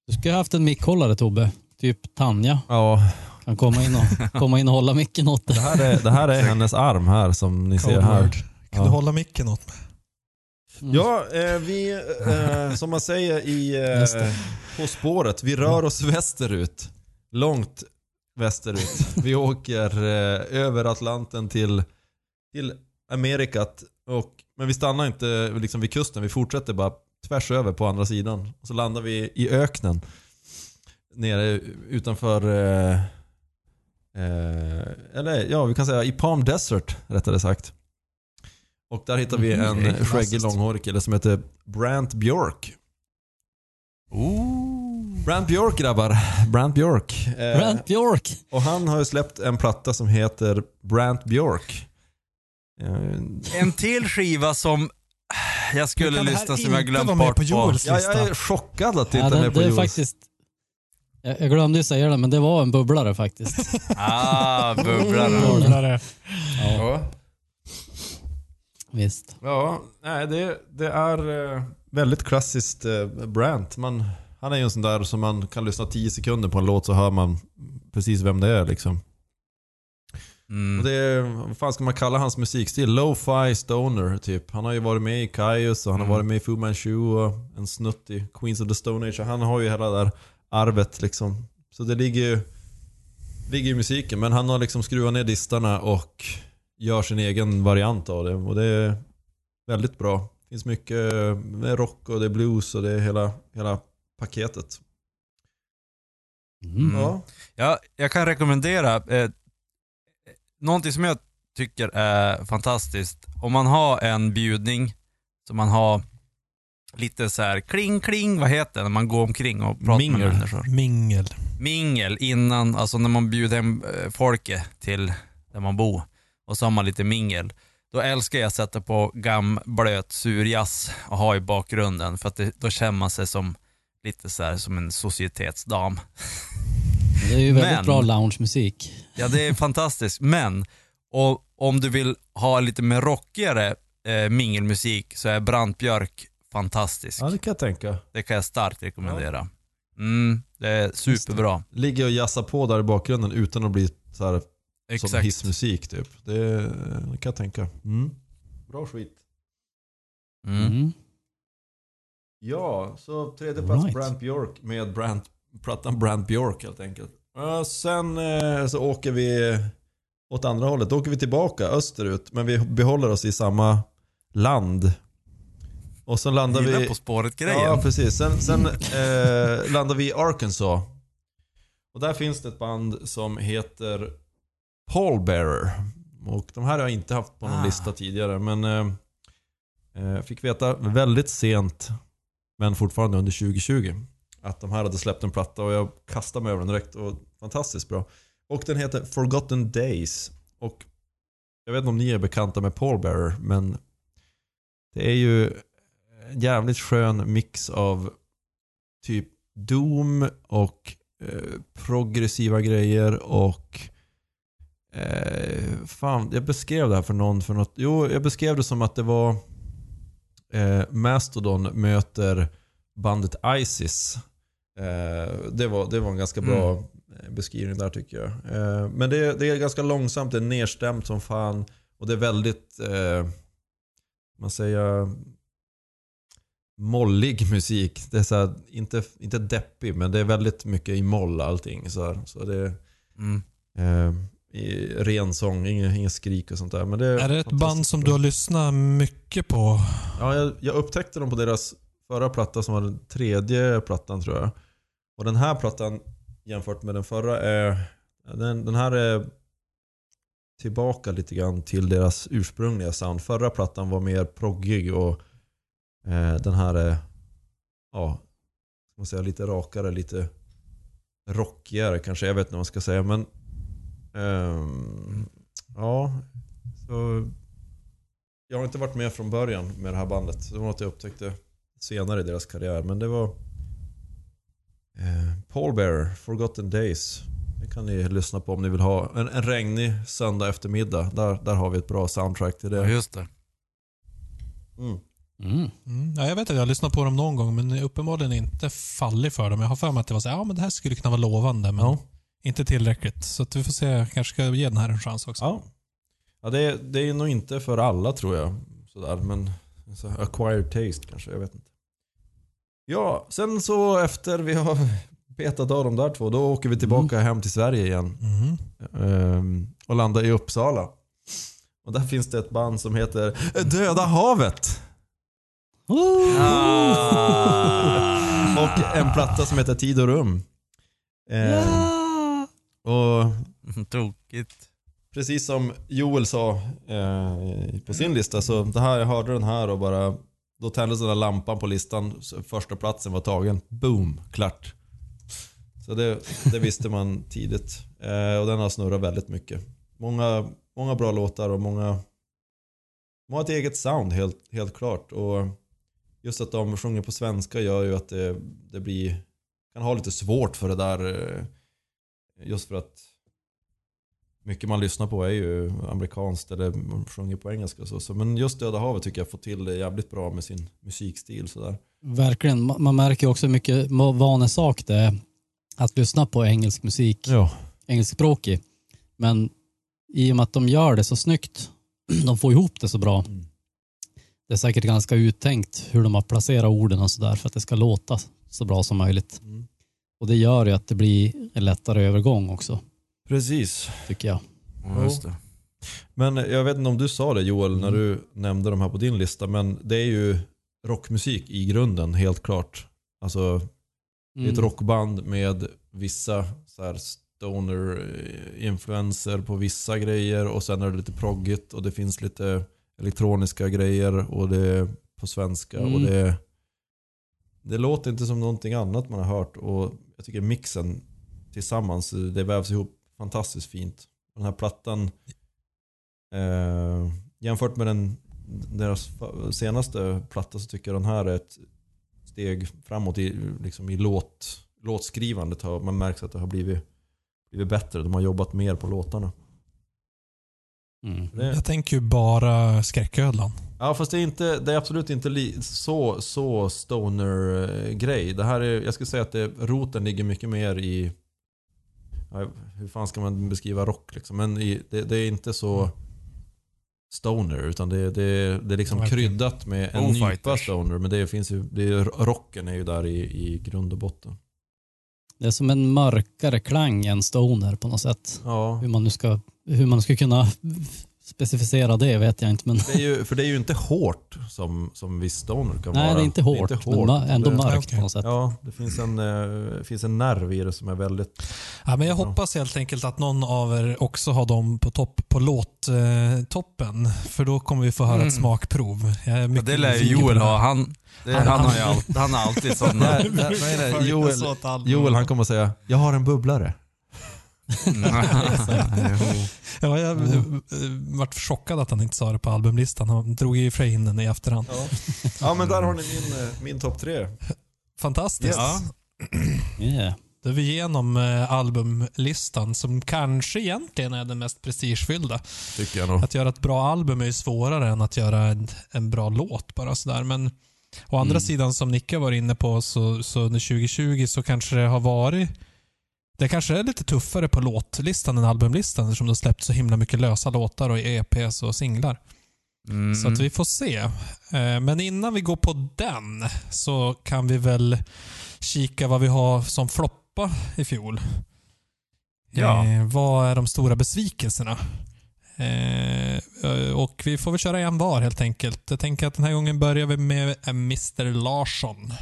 Du skulle ha haft en mickhållare Tobbe. Typ Tanja. Ja, Kan komma in och, [laughs] komma in och hålla micken åt det dig. här är, det här är hennes arm här som ni ser Code här. word. Kan Ja. du hålla micken åt mig? Mm. Ja, eh, vi, eh, som man säger i eh, det. På spåret, vi rör oss västerut. Långt västerut. Vi [laughs] åker eh, över Atlanten till, till Amerikat. Och, men vi stannar inte liksom vid kusten, vi fortsätter bara tvärs över på andra sidan. Och så landar vi i öknen. Nere utanför, eh, eh, eller ja vi kan säga i Palm Desert rättare sagt. Och där hittar vi [laughs] en skäggig långhårig kille som heter Brant Björk. Ooh. Brant Björk grabbar. Brant Björk. Eh, Brant Björk. Och han har ju släppt en platta som heter Brant Björk. Eh, En till skiva som jag skulle Kan det här lyssna som jag inte glömt vara med bort på på. Joels Ja, lista? jag är chockad att det Ja, inte är det, med på det är Jules. faktiskt... Jag, jag glömde ju säga det, men det var en bubblare faktiskt. [laughs] Ah, bubblare. Bubblare. Ja, Ja, visst. ja nej, det, det är eh, väldigt klassiskt eh, Brant. Man, han är ju en sån där som man kan lyssna 10 sekunder på en låt så hör man precis vem det är liksom. Och Mm. det är, vad fan ska man kalla hans musikstil? Lo-fi stoner typ. Han har ju varit med i Kaius och han har Mm. varit med i Fu Manchu och en snutt i Queens of the Stone Age. Han har ju hela det där arvet liksom. Så det ligger ju ligger i musiken. Men han har liksom skruvat ner distarna och gör sin egen variant av det. Och det är väldigt bra. Det finns mycket det är rock och det är blues och det är hela, hela paketet. Mm. Ja. Ja, jag kan rekommendera eh, någonting som jag tycker är fantastiskt. Om man har en bjudning som man har lite så här kling kling, vad heter det när man går omkring och pratar Mingel. med människor? Mingel. Mingel innan, alltså när man bjuder hem eh, folket till där man bor och så har man lite mingel. Då älskar jag att sätta på gam blöt surjazz och ha i bakgrunden för att det, då känner man sig som lite så här som en societetsdam. Det är ju väldigt Men- bra loungemusik. Ja, det är fantastiskt. Men och, om du vill ha lite mer rockigare eh, mingelmusik så är Brant Björk fantastisk. ja, det kan jag tänka. Det kan jag starkt rekommendera. Mm, det är superbra. Ligger och jassar på där i bakgrunden utan att bli så här som hissmusik typ. Det, det kan jag tänka. Mm. Bra skit. Mm. Mm. Ja, så tredje plats Right. Brant Björk med Brant, plattan Brant Björk helt enkelt. Uh, sen eh, så åker vi åt andra hållet. Då åker vi tillbaka österut men vi behåller oss i samma land. Och så landar Gillar vi... På spåret-grejen. Ja, precis. Sen, sen eh, landar vi i Arkansas. Och där finns det ett band som heter Pallbearer. Och de här har jag inte haft på någon Ah. lista tidigare. Men eh, eh, jag fick veta väldigt sent, men fortfarande under 2020, att de här hade släppt en platta och jag kastade mig över den direkt. Och fantastiskt bra. Och den heter Forgotten Days. Och jag vet inte om ni är bekanta med Pallbearer, men det är ju en jävligt skön mix av typ Doom och eh, progressiva grejer och eh, fan, jag beskrev det här för någon för något. Jo, jag beskrev det som att det var eh, Mastodon möter bandet Isis. Eh, det, var, det var en ganska bra eh, beskrivning där tycker jag. Eh, men det, det är ganska långsamt, det är nedstämt som fan. Och det är väldigt, eh, man säger, mollig musik. Det är så här, inte, inte deppig, men det är väldigt mycket i moll allting. Så, här. så det Mm. Ren sång, inget, inget skrik och sånt där. Men det Är det ett band som bra. du har lyssnat mycket på? Ja, jag, jag upptäckte dem på deras förra platta som var den tredje plattan tror jag. Och den här plattan jämfört med den förra är... Den, den här är tillbaka lite grann till deras ursprungliga sound. Förra plattan var mer proggig och eh, den här är ja, ska man säga, lite rakare, lite rockigare kanske. Jag vet inte vad man ska säga men ehm, ja, så jag har inte varit med från början med det här bandet. Det var något jag upptäckte senare i deras karriär. Men det var eh, Paul Bearer, Forgotten Days. Det kan ni lyssna på om ni vill ha en, en regnig söndag eftermiddag. Där, där har vi ett bra soundtrack till Ja, det. just det. Mm. Mm. Mm. Ja, jag vet att jag har lyssnat på dem någon gång, men uppenbarligen inte fallit för dem. Jag har för mig att det var så ja men det här skulle kunna vara lovande, men Ja. Inte tillräckligt. Så att vi får se, jag kanske ska ge den här en chans också. Ja. Ja, det, är, det är nog inte för alla tror jag. Sådär, men så acquired taste kanske, jag vet inte. Ja, sen så efter vi har [laughs] betat av de där två, då åker vi tillbaka hem till Sverige igen. Mhm. Ehm, och landar i Uppsala. Och där finns det ett band som heter Döda havet. Ah. Och en platta som heter Tid och rum. Ehm, och [laughs] Tokigt. precis som Joel sa eh, på sin lista så det här, jag hörde den här och bara då tändes den där lampan på listan. Första platsen var tagen. Boom, klart. Så det, det visste man [laughs] tidigt. Eh, och den har snurrat väldigt mycket. Många, många bra låtar och många, många ett eget sound helt, helt klart. Och just att de sjunger på svenska gör ju att det, det blir, kan ha lite svårt för det där. Just för att mycket man lyssnar på är ju amerikanskt eller man sjunger på engelska och så. så. Men just Döda havet tycker jag får till det jävligt bra med sin musikstil sådär. Verkligen. Ma- Man märker också hur mycket vanesak det är att lyssna på engelsk musik, Ja. engelskspråkig. Men i och med att de gör det så snyggt, [clears throat] de får ihop det så bra. Mm. Det är säkert ganska uttänkt hur de har placerat orden och sådär för att det ska låta så bra som möjligt. Mm. Och det gör ju att det blir en lättare övergång också, Precis. tycker jag. Ja, just det. Men jag vet inte om du sa det Joel när du nämnde de här på din lista. Men det är ju rockmusik i grunden helt klart. Alltså det är ett Mm. rockband med vissa så här stoner-influenser på vissa grejer och sen är det lite proggigt och det finns lite elektroniska grejer och det är på svenska och Mm. det det låter inte som någonting annat man har hört och jag tycker mixen tillsammans, det vävs ihop fantastiskt fint. Den här plattan eh, jämfört med den, deras senaste platta så tycker jag den här är ett steg framåt i, liksom i låt, låtskrivandet. Har, man märker att det har blivit, blivit bättre. De har jobbat mer på låtarna. Mm. Det, Jag tänker ju bara skräcködlan. ja fast det är, inte, det är absolut inte li, så, så stoner-grej. Det här är, jag skulle säga att det, roten ligger mycket mer i ja, hur fan ska man beskriva rock liksom? Men i, det, det är inte så stoner utan det, det, det är liksom Verkligen. kryddat med en Foo nypa Fighters. stoner. Men det finns ju, det rocken är ju där i, i grund och botten. Det är som en mörkare klang än stoner på något sätt. Ja, Hur man nu ska, hur man ska kunna specificera det vet jag inte. Men det är ju, för det är ju inte hårt som, som viss stoner kan nej, vara. det är inte hårt, Det är inte hårt, men ändå det- mörkt Okej. på något sätt. Ja, det finns en, eh, finns en nerv i det som är väldigt... Ja, men jag hoppas helt enkelt att någon av er också har dem på topp på låttoppen. För då kommer vi få höra Mm. ett smakprov. Jag är Ja, mycket det lär Joel ha. Han, det, Han- han, har ju alltid, han har alltid sådana. Nej, nej, nej, nej. Joel. Joel han kommer att säga Jag har en bubblare. [laughs] Ja, jag eh, vart chockad att han inte sa det på albumlistan. Han drog ju för in den i efterhand. Ja, ja men där har ni min, eh, min topp tre. Fantastiskt. Ja. Yeah. Då är vi igenom eh, albumlistan som kanske egentligen är den mest prestigefyllda. Tycker jag nog. Att göra ett bra album är ju svårare än att göra en, en bra låt bara sådär. Men å andra Mm. sidan, som Nicke var inne på, så, så under 2020 så kanske det har varit det kanske är lite tuffare på låtlistan än albumlistan eftersom har släppt så himla mycket lösa låtar och EPs och singlar. Mm. Så att vi får se. Eh, Men innan vi går på den så kan vi väl kika vad vi har som floppa i fjol. Ja. Eh, vad är de stora besvikelserna? Eh, och vi får väl köra en var helt enkelt. Jag tänker att den här gången börjar vi med Mr Larsson.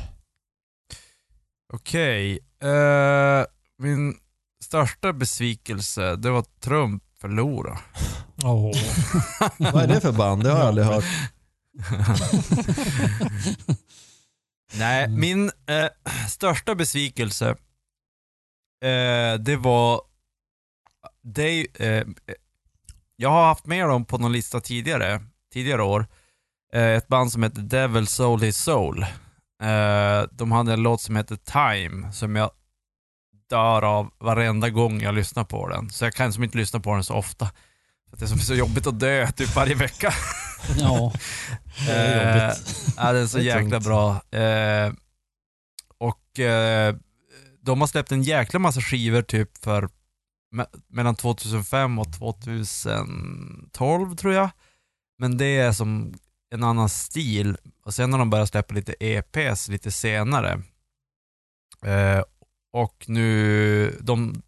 Okej. eh, min största besvikelse, det var att Trump förlorade. Åh. Vad är det för band? Det har jag aldrig hört. [laughs] Nej, Mm. min eh, största besvikelse, eh, det var... Det, eh, jag har haft med dem på någon lista tidigare, tidigare år. Eh, ett band som heter Devil Soul His Soul. Eh, de hade en låt som heter Time, som jag dör av varenda gång jag lyssnar på den. Så jag kan som inte lyssna på den så ofta. För det är så- jobbigt att dö typ varje vecka. [laughs] [laughs] Ja, det är Eh, jobbigt. Ja, den är så Det är jäkla tungt. bra. Eh, och eh, de har släppt en jäkla massa skivor typ för me- mellan 2005 och 2012 tror jag. Men det är som en annan stil. Och sen har de börjat släppa lite EPs lite senare. Eh, och nu, de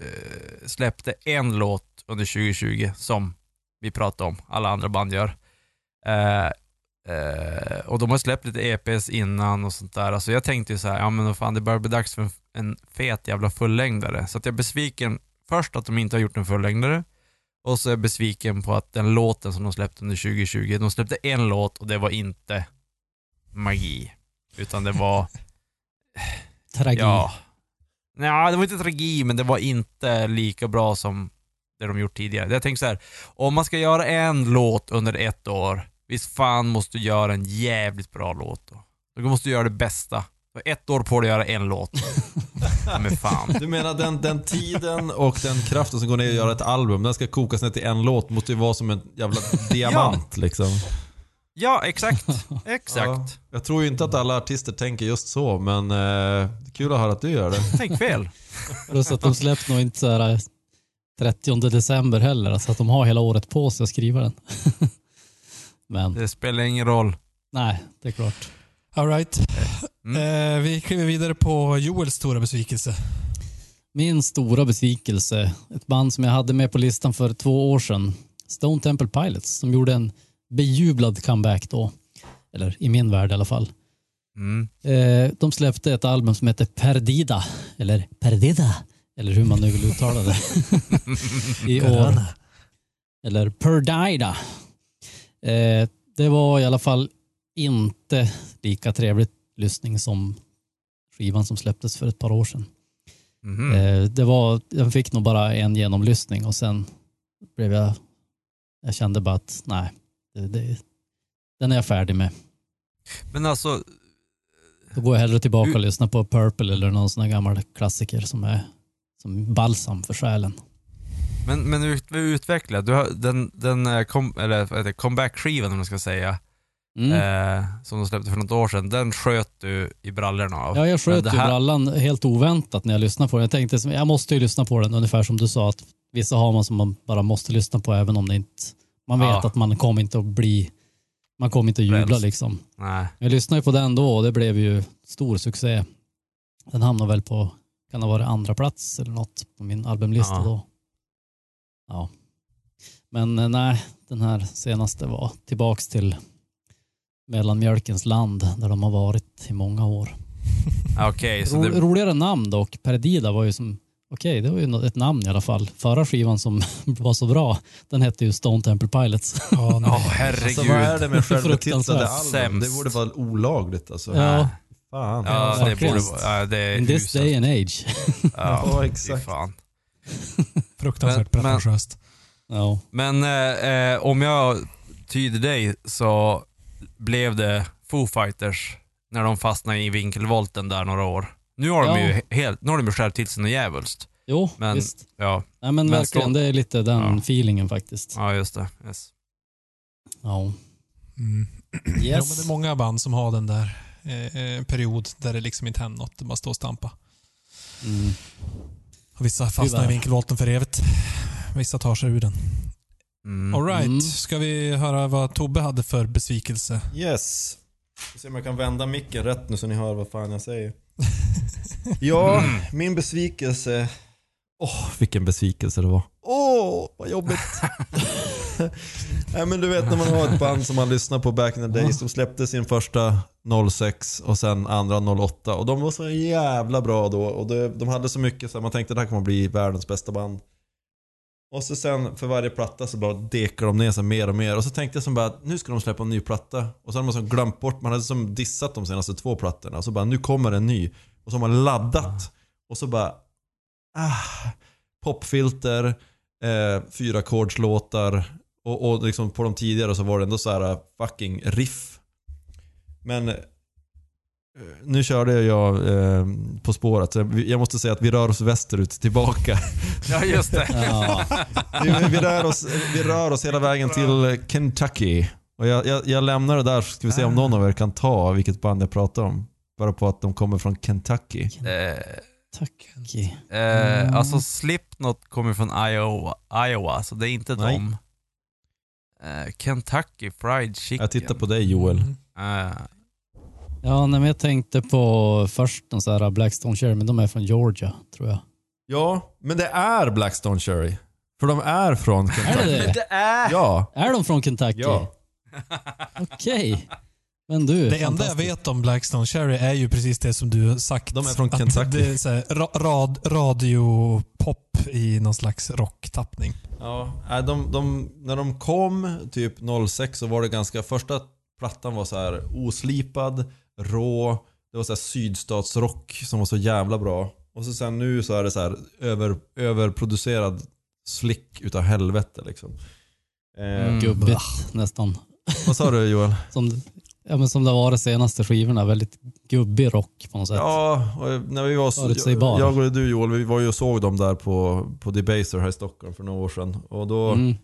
eh, släppte en låt under 2020 som vi pratade om, alla andra band gör. Eh, eh, och de har släppt lite EPs innan och sånt där. Alltså jag tänkte ju så här, ja men fan det börjar bli dags för en, en fet jävla fullängdare. Så att jag är besviken först att de inte har gjort en fullängdare. Och så är jag besviken på att den låten som de släppte under 2020, de släppte en låt och det var inte magi. Utan det var, [laughs] Tragi. ja. Nej, det var inte tragi, men det var inte lika bra som det de gjort tidigare. Jag tänkte så här, om man ska göra en låt under ett år, visst fan måste du göra en jävligt bra låt då. Du måste göra det bästa. Du har ett år på dig att göra en låt. [laughs] Men fan. Du menar den, den tiden och den kraften som går ner och göra ett album, den ska kokas ner till en låt, måste ju vara som en jävla [laughs] diamant liksom. Ja, exakt. [laughs] Exakt. Jag tror ju inte att alla artister tänker just så, men eh, det är kul att höra att du gör det. Tänk fel. [laughs] Plus att de släpps nog inte så här eh, 30 december heller, så att de har hela året på sig att skriva den. [laughs] Men Det spelar ingen roll. nej, det är klart. All right. Mm. Eh, vi kliver vidare på Joels stora besvikelse. Min stora besvikelse, ett band som jag hade med på listan för två år sedan, Stone Temple Pilots, som gjorde en bejublad comeback då. Eller i min värld i alla fall. Mm. Eh, de släppte ett album som heter Perdida, eller Perdida, eller hur man nu vill uttala det. [laughs] I år. Eller Perdida. Eh, det var i alla fall inte lika trevligt lyssning som skivan som släpptes för ett par år sedan. Eh, det var, jag fick nog bara en genomlyssning och sen blev jag, jag kände bara att nej, det, det, den är jag färdig med. Men alltså, Då går jag hellre tillbaka och lyssnar på Purple eller någon sån här gammal klassiker som är som balsam för själen. men, men ut, utveckla. Du har, den, den eh, kom, eller comeback-skivan om man ska säga, Mm. eh, som de släppte för något år sedan, den sköt du i brallorna av. Ja, jag sköt ju här- brallan helt oväntat när jag lyssnade på den. Jag tänkte, jag måste ju lyssna på den, ungefär som du sa, att vissa har man som man bara måste lyssna på även om det inte, man vet Ja. att man kommer inte att bli, man kommer inte att jubla Frälst. liksom. Nej. Jag lyssnade ju på den då och det blev ju stor succé. Den hamnade väl på, kan det ha varit andra plats eller något på min albumlista Ja. då. Ja. Men eh, nej, den här senaste var tillbaks till mellanmjölkens land där de har varit i många år. [laughs] Okej, så Ro, det, Roligare namn dock. Perdida var ju som, okej det var ju ett namn i alla fall. Förra skivan som [laughs] var så bra, den hette ju Stone Temple Pilots. Ja, Åh nej. herregud. Alltså vad är det med självbetitlade Fruktansvärt. album? Det borde vara olagligt alltså. Ja. Fan. Ja, Ja, det borde vara, ja, det är In this uselt. day and age. [laughs] Ja, fy exakt. fan. Fruktansvärt Men- men- pretentiöst. ja. Men eh, eh, om jag tyder dig så blev det Foo Fighters när de fastnade i vinkelvolten där några år. Nu har de Ja. ju helt, nu har de ju skärpt till sig något djävulskt. Jo, Men, visst. ja, Nej, men, men verkligen, så- det är lite den Ja. feelingen faktiskt. ja just det. Yes. Ja. Mm. [clears throat] Ja, men det Yes. är många band som har den där eh, eh, period där det liksom inte händer något. Det bara står och stampa. Mm. Och vissa fastnar i Tyvärr. vinkelvolten för evigt. Vissa tar sig ur den. Mm. All right. Mm. ska vi höra vad Tobbe hade för besvikelse? Yes. Ska se om jag kan vända micken rätt nu så ni hör vad fan jag säger. [laughs] Ja, min besvikelse. Åh, vilken besvikelse det var. Åh, vad jobbigt. [laughs] Nej men du vet när man har ett band som man lyssnar på back in the days. De släppte sin första 06 och sen andra 08 och de var så jävla bra då. Och det, de hade så mycket så här, man tänkte det här kommer bli världens bästa band. Och så sen för varje platta så bara dekar de ner sig mer och mer. Och så tänkte jag som bara, nu ska de släppa en ny platta. Och så hade man som glömt bort, man hade som dissat de senaste två plattorna. Och så bara, nu kommer en ny. Och så har man laddat. Och så bara, ah, popfilter, eh, fyra ackordslåtar. Och, och liksom på de tidigare så var det ändå så här fucking riff. Men nu körde jag eh, På spåret, så jag måste säga att vi rör oss västerut tillbaka. [laughs] Ja, just det. Ja. [laughs] Vi, vi, rör oss, vi rör oss hela vägen till Kentucky. Och jag, jag, jag lämnar det där så ska vi se om någon av er kan ta vilket band jag pratar om. Bara på att de kommer från Kentucky. Eh, Tack. eh, alltså Slipknot kommer från Iowa, Iowa, så det är inte Nej. dem. Eh, Kentucky Fried Chicken. Jag tittar på dig Joel. Mm. Eh, Ja, nej, men jag tänkte på först en sån här Blackstone Cherry, men de är från Georgia, tror jag. Ja, men det är Blackstone Cherry. För de är från Är Kentucky. det det? det är... Ja. Är de från Kentucky? Ja. [laughs] Okej. Men du, Det enda jag vet om Blackstone Cherry är ju precis det som du har sagt. De är från Kentucky. Det är så här, ra rad, radiopop i någon slags rocktappning. Ja, de, de, när de kom typ 06 så var det ganska, första plattan var så här oslipad, rå, det var så här sydstatsrock som var så jävla bra. Och så sen nu så är det så här över, överproducerad slick utav helvete liksom. Eh, Mm. Gubbigt nästan. Vad sa du Joel? [laughs] Som, ja, men som det var de senaste skivorna, väldigt gubbig rock på något sätt. Ja, och när vi var så, Förutsägbar. jag och du Joel, vi var ju och såg dem där på, på Debaser här i Stockholm för några år sedan. Och då, Mm.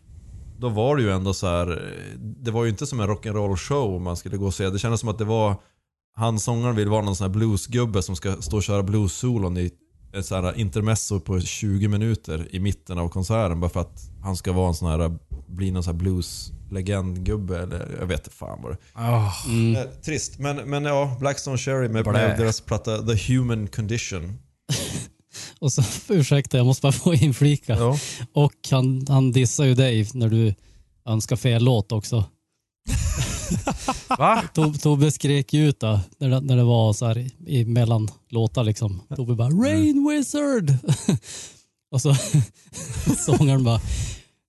då var det ju ändå så här. Det var ju inte som en rock'n'roll show man skulle gå och se. Det kändes som att det var han sångaren vill vara någon sån här bluesgubbe som ska stå och köra blues-solon i ett så här intermezzo på 20 minuter i mitten av konserten bara för att han ska vara en sån här, bli någon sån här blues-legendgubbe eller jag vet inte fan vad det Åh, Mm. Eh, Trist, men, men ja, Blackstone Cherry med, med deras platta The Human Condition. [laughs] Och så, ursäkta, jag måste bara få inflika. Ja. Och han, han dissar ju dig när du önskar fel låt också. [laughs] [laughs] Va? Tob- Tobbe skrek ju ut då, när det, när det var så här i, mellan låtar liksom. Tobbe bara “Rain Wizard!” [laughs] Och så [laughs] sångaren bara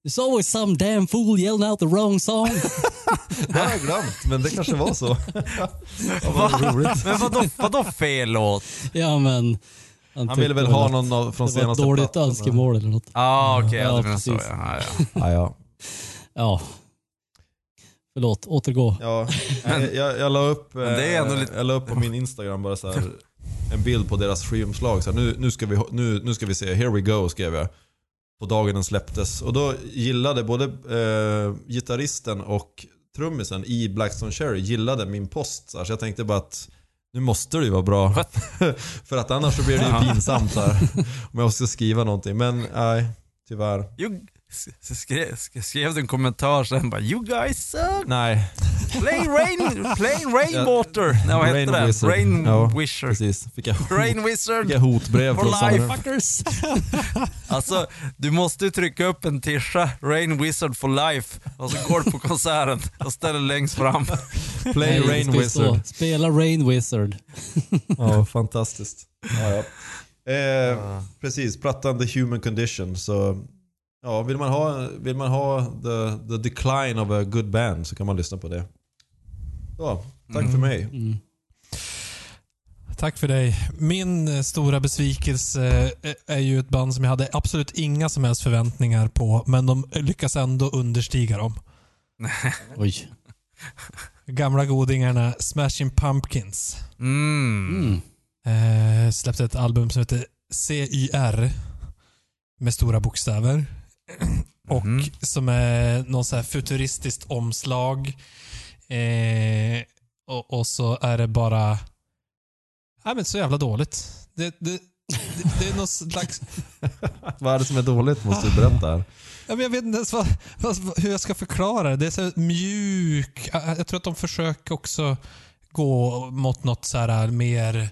“There's always some damn fool yelling out the wrong song”. Det har jag glömt, men det kanske var så. ja, vad roligt. Men vadå, vadå fel låt? ja men... Han ville väl ha att någon av, från Det var ett senaste dåligt plattan. önskemål eller något. Ah, okej, Ja, ja, du menar så precis. ja. ja, ja. Ja, ja. Ja. Förlåt, återgå. ja [laughs] jag, jag, jag la upp, det är ändå eh, lite- jag la upp på min Instagram bara så här, en bild på deras skivomslag. Så här, nu, nu, ska vi, nu, nu ska vi se, here we go skrev jag. På dagen den släpptes. Och då gillade både eh, gitarristen och trummisen i Blackstone Cherry gillade min post. Så, här, så jag tänkte bara att nu måste det ju vara bra. [laughs] För att annars så blir det ju pinsamt här. [laughs] Om jag måste skriva någonting. Men nej, tyvärr. You, skrev, skrev du en kommentar sen bara “You guys suck, Nej, play rain, play rainwater”. Nej, vad hette Rain det? Wizard. Rain Ja. Wizard. precis. Fick jag, hot, Rain Wizard fick jag hotbrev från life. Fuckers! [laughs] Alltså, du måste ju trycka upp en tischa, Rain Wizard for life, och så går du på konserten och ställer längst fram. Play Nej, Rain Wizard. Spela Rain Wizard. [laughs] Ja, fantastiskt. Ja, ja. Eh, precis, plattan The Human Condition. Så, ja, vill man ha, vill man ha the, the decline of a good band så kan man lyssna på det. Ja, tack för Mm. mig. Mm. Tack för dig. Min eh, stora besvikelse eh, är ju ett band som jag hade absolut inga som helst förväntningar på, men de lyckas ändå understiga dem. [laughs] Oj. Gamla godingarna Smashing Pumpkins. Mm. Mm. Eh, släppte ett album som heter CYR med stora bokstäver. Och Mhm. som är någon så här futuristiskt omslag. Eh, och, och så är det bara... Nej men så jävla dåligt. Det, det, det, det är någon slags... [laughs] Vad är det som är dåligt måste du berätta här. Ja, men jag vet inte ens vad, vad, hur jag ska förklara det. Det är så mjuk. Jag tror att de försöker också gå mot något så här mer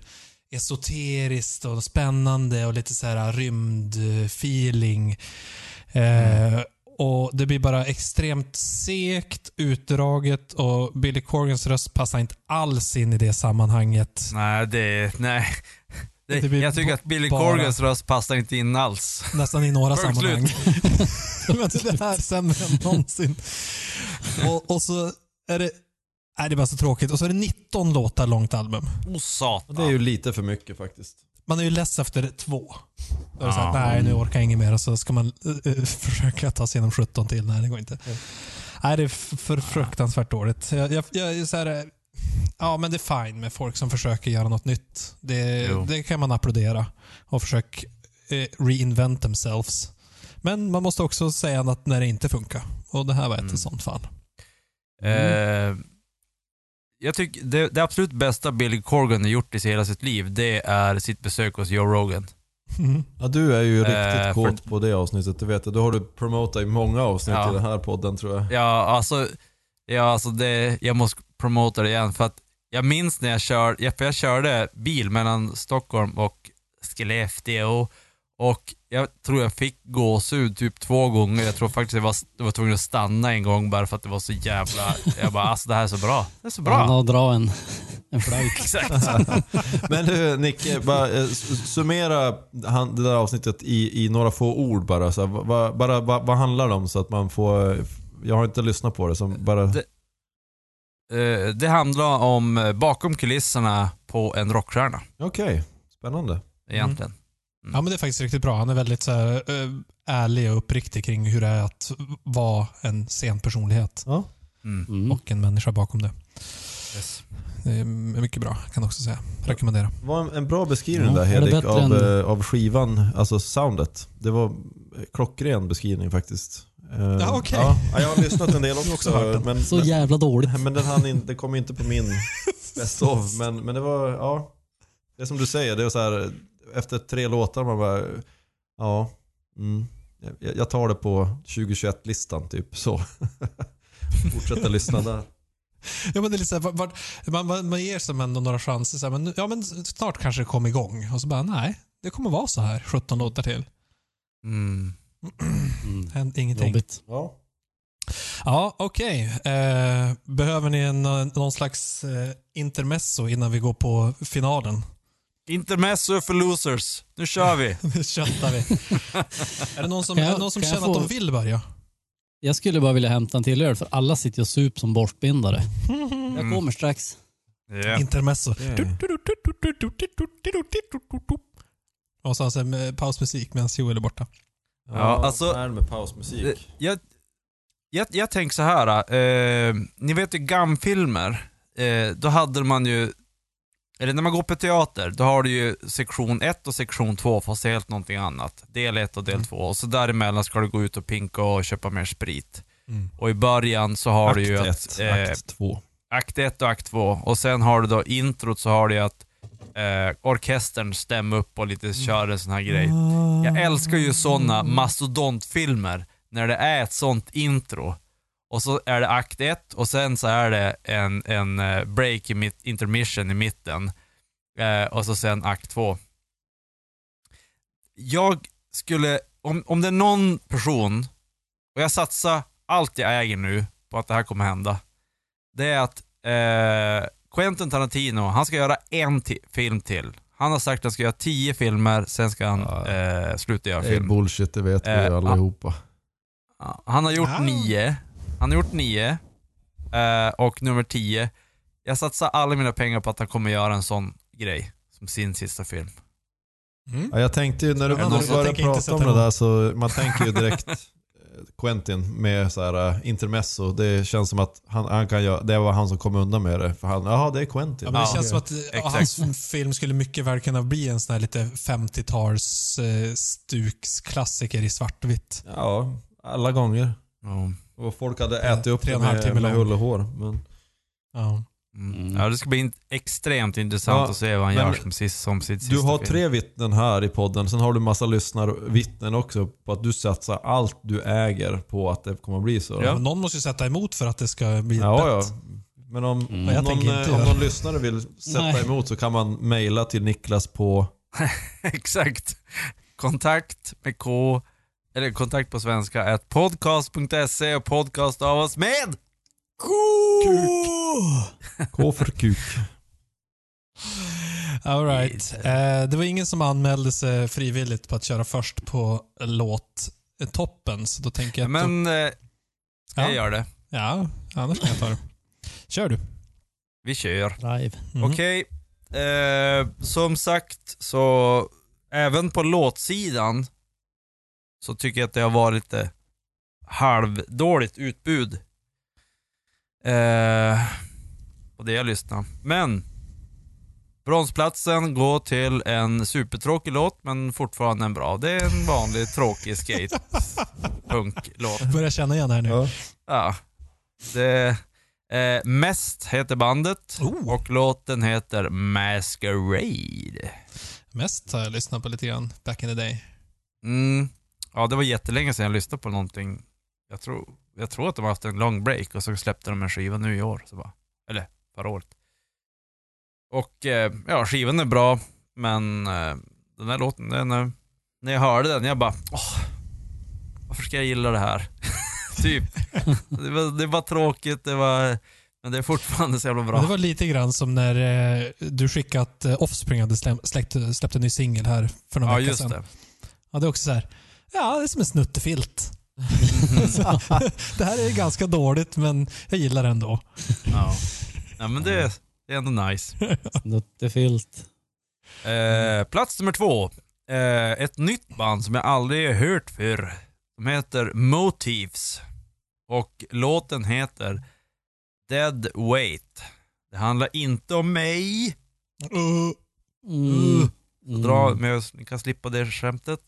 esoteriskt och spännande och lite så här rymdfeeling. Eh, och Det blir bara extremt sekt, utdraget och Billy Corgans röst passar inte alls in i det sammanhanget. Nej, det... Nej. Det, Det jag tycker att Billy bara- Corgans röst passar inte in alls. Nästan i några sammanhang. [laughs] Men det här är sämre än någonsin. Och, och så är det... Nej, det är bara så tråkigt. Och så är det 19 låtar långt album. Oh satan. Det är ju lite för mycket faktiskt. Man är ju less efter två. Då är det så här, nej nu orkar jag inget mer och så ska man eh, [laughs] försöka ta sig igenom 17 till. Nej, det går inte. Nej, det är för fruktansvärt dåligt. Jag, jag, jag så här, eh, ja, men det är fine med folk som försöker göra något nytt. Det, det kan man applådera och försöka eh, reinvent themselves. Men man måste också säga att när det inte funkar. Och det här var ett Mm. sånt fall. Eh, jag tycker det, det absolut bästa Billy Corgan har gjort i hela sitt liv, det är sitt besök hos Joe Rogan. Mm. Ja, du är ju Eh, riktigt för- kåt på det avsnittet, det vet jag. Du har du promotat i många avsnitt Ja. i den här podden tror jag. Ja, alltså, ja, alltså det, jag måste promota det igen för att jag minns när jag körde, för jag körde bil mellan Stockholm och Skellefteå och jag tror jag fick gåshud typ två gånger. Jag tror faktiskt jag var, jag var tvungen att stanna en gång bara för att det var så jävla, jag bara alltså det här är så bra. Det är så bra. har dra en, en flöjt. [laughs] Exakt. Men du Nicke, bara, eh, summera han, det där avsnittet i, i några få ord bara. Så, här, vad, bara vad, vad handlar det om så att man får... Jag har inte lyssnat på det, så bara... Det- Eh, det handlar om eh, bakom kulisserna på en rockstjärna Okej, spännande. egentligen. Ja, men det är faktiskt riktigt bra. Han är väldigt så här, eh, ärlig och uppriktig kring hur det är att vara en sen personlighet Ja. Mm. Mm. och en människa bakom det. Yes. Det är mycket bra, kan jag också säga. Rekommendera. Det var en, bra beskrivning Ja, där bättre av, än- eh, av skivan, alltså soundet. Det var klockren beskrivning faktiskt. Eh, Ja, okej. ja, ja, jag har lyssnat en del [laughs] också. också hört den. men, Så jävla dåligt. men, men den, hann in, det kom inte på min [laughs] best of. Men, men det var, ja. Det är som du säger, det är så här, efter tre låtar man bara, ja. Mm, jag, jag tar det på 2021-listan typ så. [laughs] Fortsätta lyssna där. Ja, men det är lite så här, vart- man, man, ger sig ändå några chanser. Så här, men, ja, men snart kanske det kommer igång. Och så bara, nej. Det kommer vara så här 17 låtar till. Mm. [clears throat] Mm. Ingenting. Jobbigt. Ja. Ja, okej. Eh, behöver ni en, någon slags eh, intermezzo innan vi går på finalen? Intermezzo för losers. Nu kör vi. Nu köttar vi. är det någon som, jag- är det någon som känner att få- de vill börja? Jag skulle bara vilja hämta en till öl för alla sitter och sup som borstbindare. Mm. Jag kommer strax. Ja. Intermezzo. Okej. Och så alltså, med pausmusik medan Joel är borta. Ja, alltså- Vad är med pausmusik? Jag, jag, jag tänker så här. Eh, ni vet ju GAM-filmer. Eh, då hade man ju, eller när man går på teater, då har du ju sektion 1 och sektion 2 fast det är helt någonting annat. Del 1 och del Mm. 2. Och så däremellan ska du gå ut och pinka och köpa mer sprit. Mm. Och i början så har du ju akt att, ett, eh, akt två. akt 1 och akt 2. Och sen har du då introt så har du ju att eh, orkestern stämmer upp och lite kör en sån här grej. Jag älskar ju såna mastodontfilmer när det är ett sånt intro. Och så är det akt 1 och sen så är det en, en eh, break i mitt, intermission i mitten. Eh, och så sen akt 2. Jag skulle, om, om det är någon person, och jag satsar allt jag äger nu på att det här kommer hända. Det är att eh, Quentin Tarantino, han ska göra en film till. Han har sagt att han ska göra tio filmer, sen ska han Ja. eh, sluta göra Det är film. bullshit, det vet vi Eh, allihopa. Ja, Han har gjort Ah. nio. Han har gjort nio. Eh, och nummer tio. Jag satsar alla mina pengar på att han kommer göra en sån grej. Som sin sista film. Mm. Ja, jag tänkte ju, när du, när började prata om det där så man tänker ju direkt [laughs] eh, Quentin med så här uh, intermezzo. Det känns som att han, han kan göra, det var han som kom undan med det. För han, jaha det är Quentin. Ja, men det Ja, känns som att ja, hans film skulle mycket väl kunna bli en sån här lite 50-tals eh, stuksklassiker i svartvitt. Ja, alla gånger. Ja. Och folk hade ätit upp Tre det med, med hull och hår. Men, Ja. Mm. Ja, det ska bli in- extremt intressant Ja, att se vad han gör som, sist, som sitt sista du har film. tre vittnen här i podden, sen har du massa lyssnarvittnen också på att du satsar allt du äger på att det kommer att bli så. Ja. Men någon måste ju sätta emot för att det ska bli Ja, bett. ja. Men om, Mm. om, någon, eh, om någon lyssnare vill sätta Nej. emot så kan man mejla till Niklas på... [laughs] Exakt. Kontakt med K, eller kontakt på svenska, at podcast.se och podcast av oss med K för kuk. [laughs] All right. Eh, det var ingen som anmälde sig frivilligt på att köra först på låttoppen, så då tänker jag att... Men, eh, ska Ja. jag göra det? Ja, annars kan jag ta det. Kör du. Vi kör. Live. Mhm. Okej, eh, som sagt så även på låtsidan så tycker jag att det har varit lite halvdåligt utbud. Eh, på det jag lyssnar. Men bronsplatsen går till en supertråkig låt men fortfarande en bra. Det är en vanlig tråkig skate punklåt. Börjar känna igen här nu. Ja. Ja. Det, eh, Mest heter bandet Oh. och låten heter Masquerade. Mest har jag lyssnat på lite grann back in the day. Mm. Ja, det var jättelänge sedan jag lyssnade på någonting. Jag tror, jag tror att de har haft en lång break och så släppte de en skiva nu i år. Så bara, eller förra året. Och eh, ja, skivan är bra, men eh, den här låten, den, eh, när jag hörde den, jag bara, åh, varför ska jag gilla det här? [laughs] typ. Det var, det var tråkigt, det var, men det är fortfarande så jävla bra. Men det var lite grann som när eh, du skickade att eh, Offspring hade slä- släppt, släppt en ny singel här för några ja, veckor just sedan. det. Ja, det är också så här. Ja, det är som en snuttefilt. Så, [laughs] det här är ganska dåligt, men jag gillar det ändå. Ja. ja, men det, det är ändå nice. Snuttefilt. Eh, plats nummer två. Eh, ett nytt band som jag aldrig har hört för. De heter Motives. Och låten heter Dead Weight. Det handlar inte om mig. Mm. Dra med, ni kan slippa det skämtet.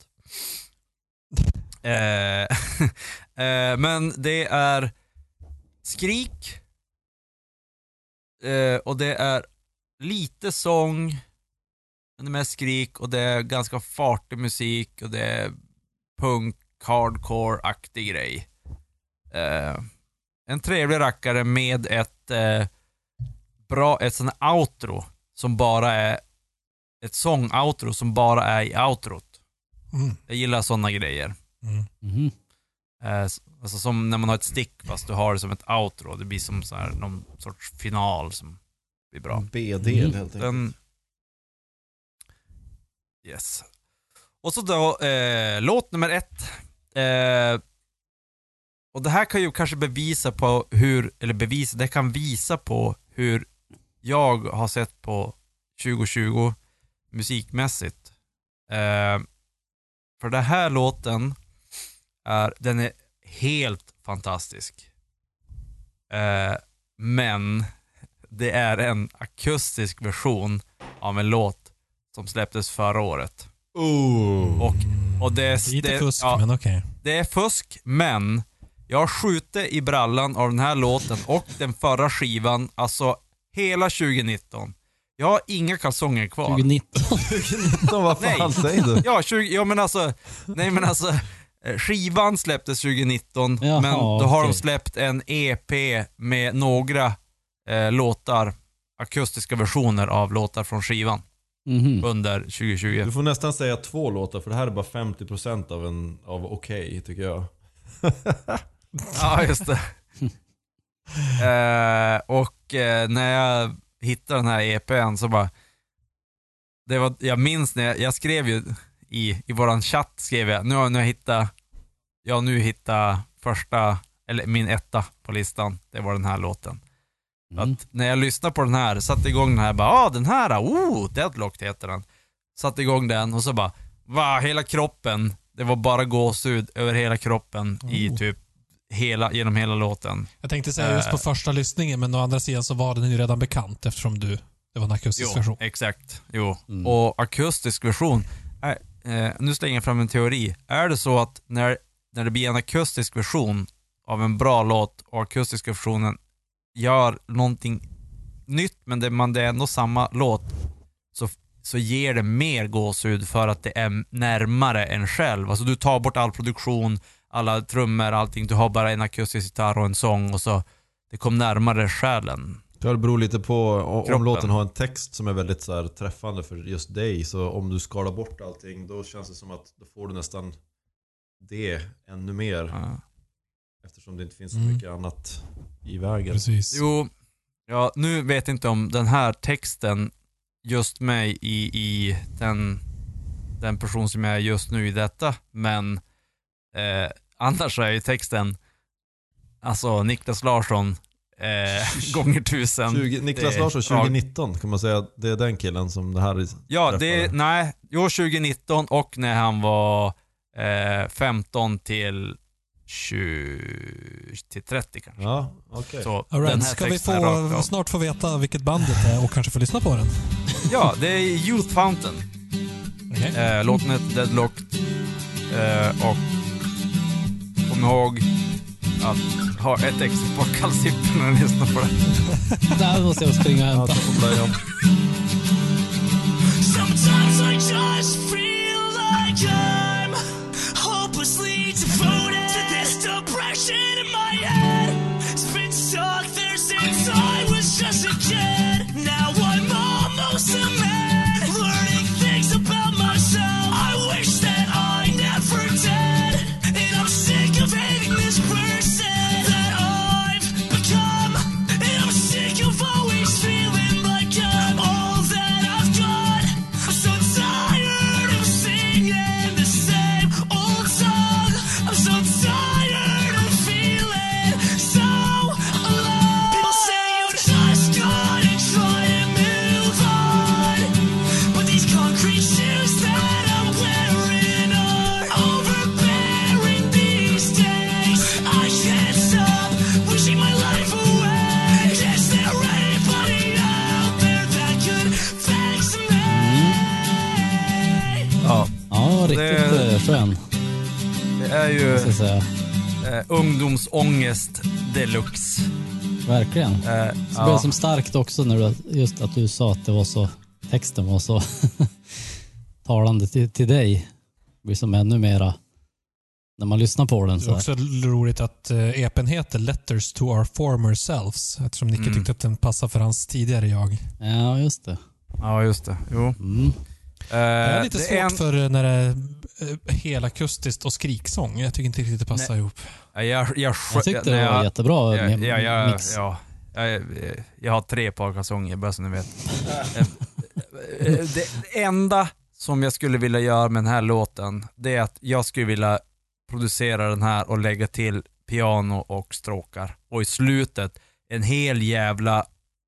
Eh, [laughs] eh, men det är skrik. Eh, och det är lite sång. Men det är mest skrik och det är ganska fartig musik och det är punk, hardcore-aktig grej. Eh, en trevlig rackare med ett eh, bra, ett sånt här outro som bara är ett sång-outro som bara är i outrot. Mm. Jag gillar sådana grejer. Mm. Mhm. Eh, alltså som när man har ett stick fast du har det som ett outro. Det blir som så här, någon sorts final som blir bra. B-del Mm. helt enkelt. Den... Yes. Och så då eh, låt nummer ett. Eh, och det här kan ju kanske bevisa på hur, eller bevisa, det kan visa på hur jag har sett på 2020 musikmässigt. Eh, för den här låten är, den är helt fantastisk. Eh, men det är en akustisk version av en låt som släpptes förra året. Oh. Och, och det, är- Lite det, fusk, ja, men okej. det är fusk, men jag har skjutit i brallan av den här låten och den förra skivan, alltså hela 2019. Jag har inga kalsonger kvar. 2019. Så [laughs] vad fan säger du? Ja, 20, ja men alltså, nej men alltså, eh, skivan släpptes 2019, Jaha, men då har de släppt en EP med några eh, låtar, akustiska versioner av låtar från skivan Mhm. under 2020. Du får nästan säga två låtar för det här är bara 50% av, en, av okej tycker jag. [laughs] Ja, just det. [laughs] eh, och eh, när jag hittade den här EPn så bara, det var, jag minns när jag, jag skrev ju i, i våran chatt, skrev jag, nu har jag hittat, jag har nu hittat första, eller min etta på listan, det var den här låten. Mm. Att när jag lyssnade på den här, satte igång den här, bara ah den här, oh, Deadlocked heter den. Satte igång den och så bara, va, hela kroppen, det var bara gåshud över hela kroppen i Oh. typ hela, genom hela låten. Jag tänkte säga just på Eh. första lyssningen, men å andra sidan så var den ju redan bekant eftersom du, det var en akustisk Jo, version. exakt. Jo. Mm. Och akustisk version. Är, eh, nu slänger jag fram en teori. Är det så att när, när det blir en akustisk version av en bra låt och akustiska versionen gör någonting nytt men det, man, det är ändå samma låt så, så ger det mer gåshud för att det är närmare en själv. Alltså du tar bort all produktion, alla trummor, allting. Du har bara en akustisk gitarr och en sång och så det kom närmare själen. Det beror lite på om Kroppen. låten har en text som är väldigt så här, träffande för just dig. Så om du skalar bort allting då känns det som att då får du nästan det ännu mer. Ja. Eftersom det inte finns så Mm. mycket annat i vägen. Precis. Jo, ja, nu vet jag inte om den här texten just mig i, i den, den person som jag är just nu i detta, men eh, annars så är ju texten alltså Niklas Larsson eh, [laughs] gånger tusen. 20, Niklas Det- Larsson ja. 2019 kan man säga det är den killen som det här är. Ja, det, träffade. nej, jo 2019 och när han var eh, 15 till 20, till 30 kanske. Ja, okej. Så All right. Ska vi få snart få veta vilket band det är och kanske få lyssna på den? [laughs] Ja, det är Youth Fountain. Okej. Eh, låten heter Deadlocked. Eh, och kom ihåg att ha ett extra par kalsippor när ni lyssnar på det. Där måste jag springa och hämta. Sometimes I just feel like I'm hopelessly devoted to this depression in my säga. eh, ungdomsångest deluxe. Verkligen. Eh, Så blev ja. det som starkt också när du, just att du sa att det var så, texten var så [laughs] talande till, till dig. Det blir som ännu mera när man lyssnar på den. Det Så är här. också roligt att uh, EPn heter Letters to our former selves eftersom Nicke Mm. tyckte att den passar för hans tidigare jag. Ja, just det. ja, just det. Jo. Mm. Eh, Det är lite det svårt en- för eh, när det är uh, helakustiskt och skriksång. Jag tycker inte riktigt det passar ihop. Ja, Jag, jag, Jag tyckte det var jag- jättebra Ja, med ja, ja, mix. ja. Jag, jag har tre par kalsonger bara så ni vet. [laughs] Eh, eh, det enda som jag skulle vilja göra med den här låten, det är att jag skulle vilja producera den här och lägga till piano och stråkar. Och i slutet, en hel jävla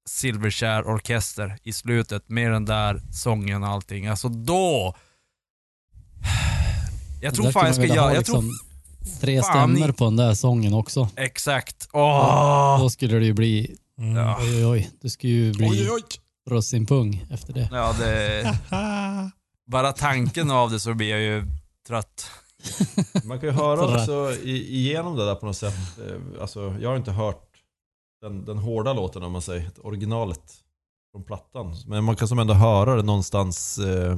Silverchair-orkester i slutet med den där sången och allting. Alltså då... [sighs] Jag tror Där fan jag ska göra... ha Jag tror liksom tre fan stämmor i- på den där sången också. exakt. Åh! Då skulle det ju bli, Mm. Ja. oj oj oj, det skulle ju bli Oj, oj, russinpung efter det. Ja, det... [laughs] Bara tanken av det så blir jag ju trött. Man kan ju höra [laughs] också igenom det där på något sätt. Eh, Alltså, jag har inte hört den, den hårda låten om man säger, originalet från plattan. Men man kan som ändå höra det någonstans eh,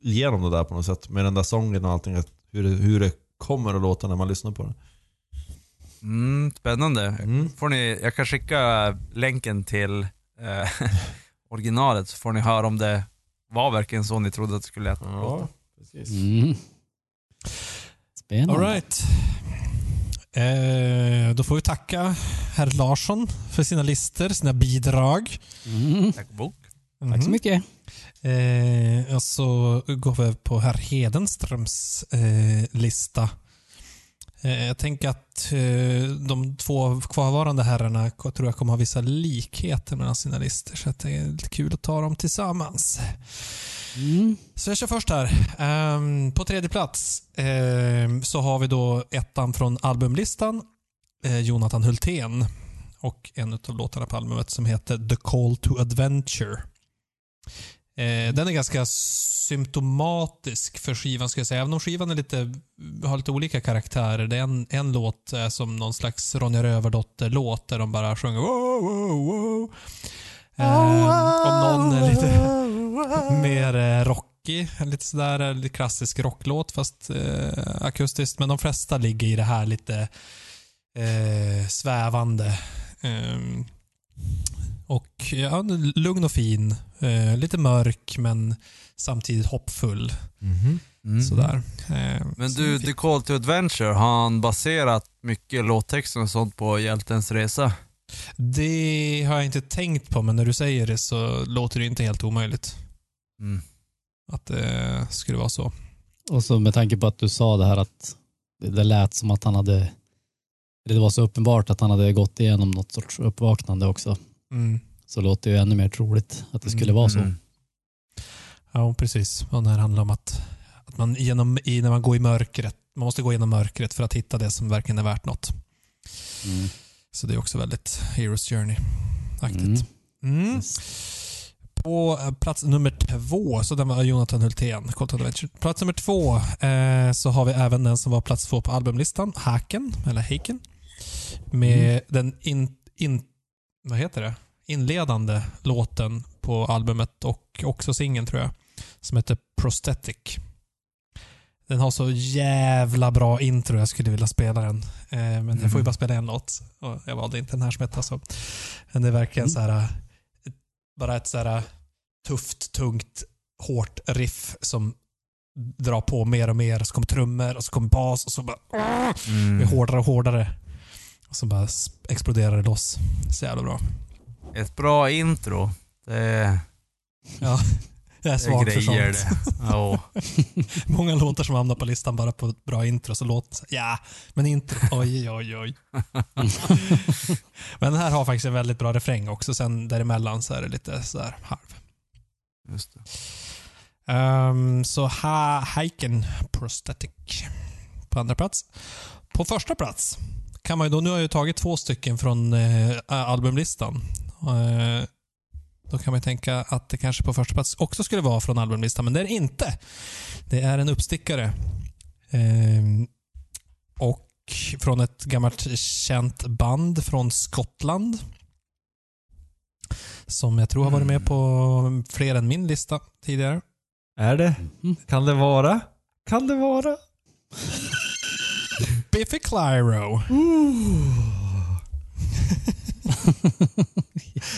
igenom det där på något sätt. Med den där sången och allting. Att hur, det, hur det kommer att låta när man lyssnar på den. Mm, spännande. Mm. Får ni, jag kan skicka länken till eh, [laughs] originalet så får ni höra om det var verkligen så ni trodde att det skulle låta. Ja, precis. Mm. Spännande. All right. Eh, då får vi tacka herr Larsson för sina listor, sina bidrag. Mm. Tack bok. Tack så mycket. Eh, och så går vi på herr Hedenströms eh, lista. Eh, jag tänker att eh, de två kvarvarande herrarna tror jag kommer ha vissa likheter mellan sina listor. Så det är lite kul att ta dem tillsammans. Mm. Så jag kör först här. Ehm, på tredje plats ehm, så har vi då ettan från albumlistan. eh, Jonathan Hultén och en av låtarna på albumet som heter The Call to Adventure. Eh, den är ganska symptomatisk för skivan ska jag säga. Även om skivan är lite, har lite olika karaktärer. Det är en, en låt är som någon slags Ronja Rövardotter-låt där de bara sjunger wow, wow, wow. Eh, och någon är lite [laughs] mer eh, rockig. Lite sådär eh, lite klassisk rocklåt fast eh, akustiskt. Men de flesta ligger i det här lite eh, svävande. Och ja, lugn och fin. Eh, lite mörk men samtidigt hoppfull. Mm. Sådär. Eh, Men så du, The Call to Adventure, har han baserat mycket låttexter och sånt på hjältens resa? Det har jag inte tänkt på, men när du säger det så låter det inte helt omöjligt. Mm. Att det skulle vara så. Och så med tanke på att du sa det här att det, det lät som att han hade, det var så uppenbart att han hade gått igenom något sorts uppvaknande också. Mm. Så låter det ju ännu mer troligt att det skulle Mm, vara så. Mm. Ja, precis. Och det här handlar om att, att man genom, i, när man går i mörkret, man måste gå igenom mörkret för att hitta det som verkligen är värt något. Mm. Så det är också väldigt Heroes Journey-aktigt. Mm. Mm. På eh, plats nummer två, så den var Jonathan Hultén, Call to Adventure. Plats nummer två eh, så har vi även den som var plats två på albumlistan, Haken, eller Haken. Med den in, in, vad heter det? inledande låten på albumet och också singeln tror jag, som heter Prosthetic. Den har så jävla bra intro, jag skulle vilja spela den. Eh, men jag får ju bara spela en låt och jag valde inte den här som heter så. Men det är verkligen så här eh, bara ett så här tufft, tungt, hårt riff som drar på mer och mer. Så kommer trummor och så kommer bas och så bara blir Mm. hårdare och hårdare. Och så bara det loss. Så jävla bra. Ett bra intro. Det, Ja, jag är svag för sånt. det. Ja. [laughs] Många låtar som hamnar på listan bara på ett bra intro. Så låt, ja, men intro, oj, oj, oj. [laughs] men den här har faktiskt en väldigt bra refräng också. Sen däremellan så är det lite så här halv. Just det. Ehm, så ha, Heiken Prosthetic på andra plats. På första plats kan man ju då, nu har jag ju tagit två stycken från eh, albumlistan. Eh, då kan man tänka att det kanske på första plats också skulle vara från albumlistan, men det är det inte. Det är en uppstickare. Ehm, och från ett gammalt känt band från Skottland. Som jag tror har varit med på fler än min lista tidigare. Är det? Mm. Kan det vara? Kan det vara? Biffy Clyro. [laughs]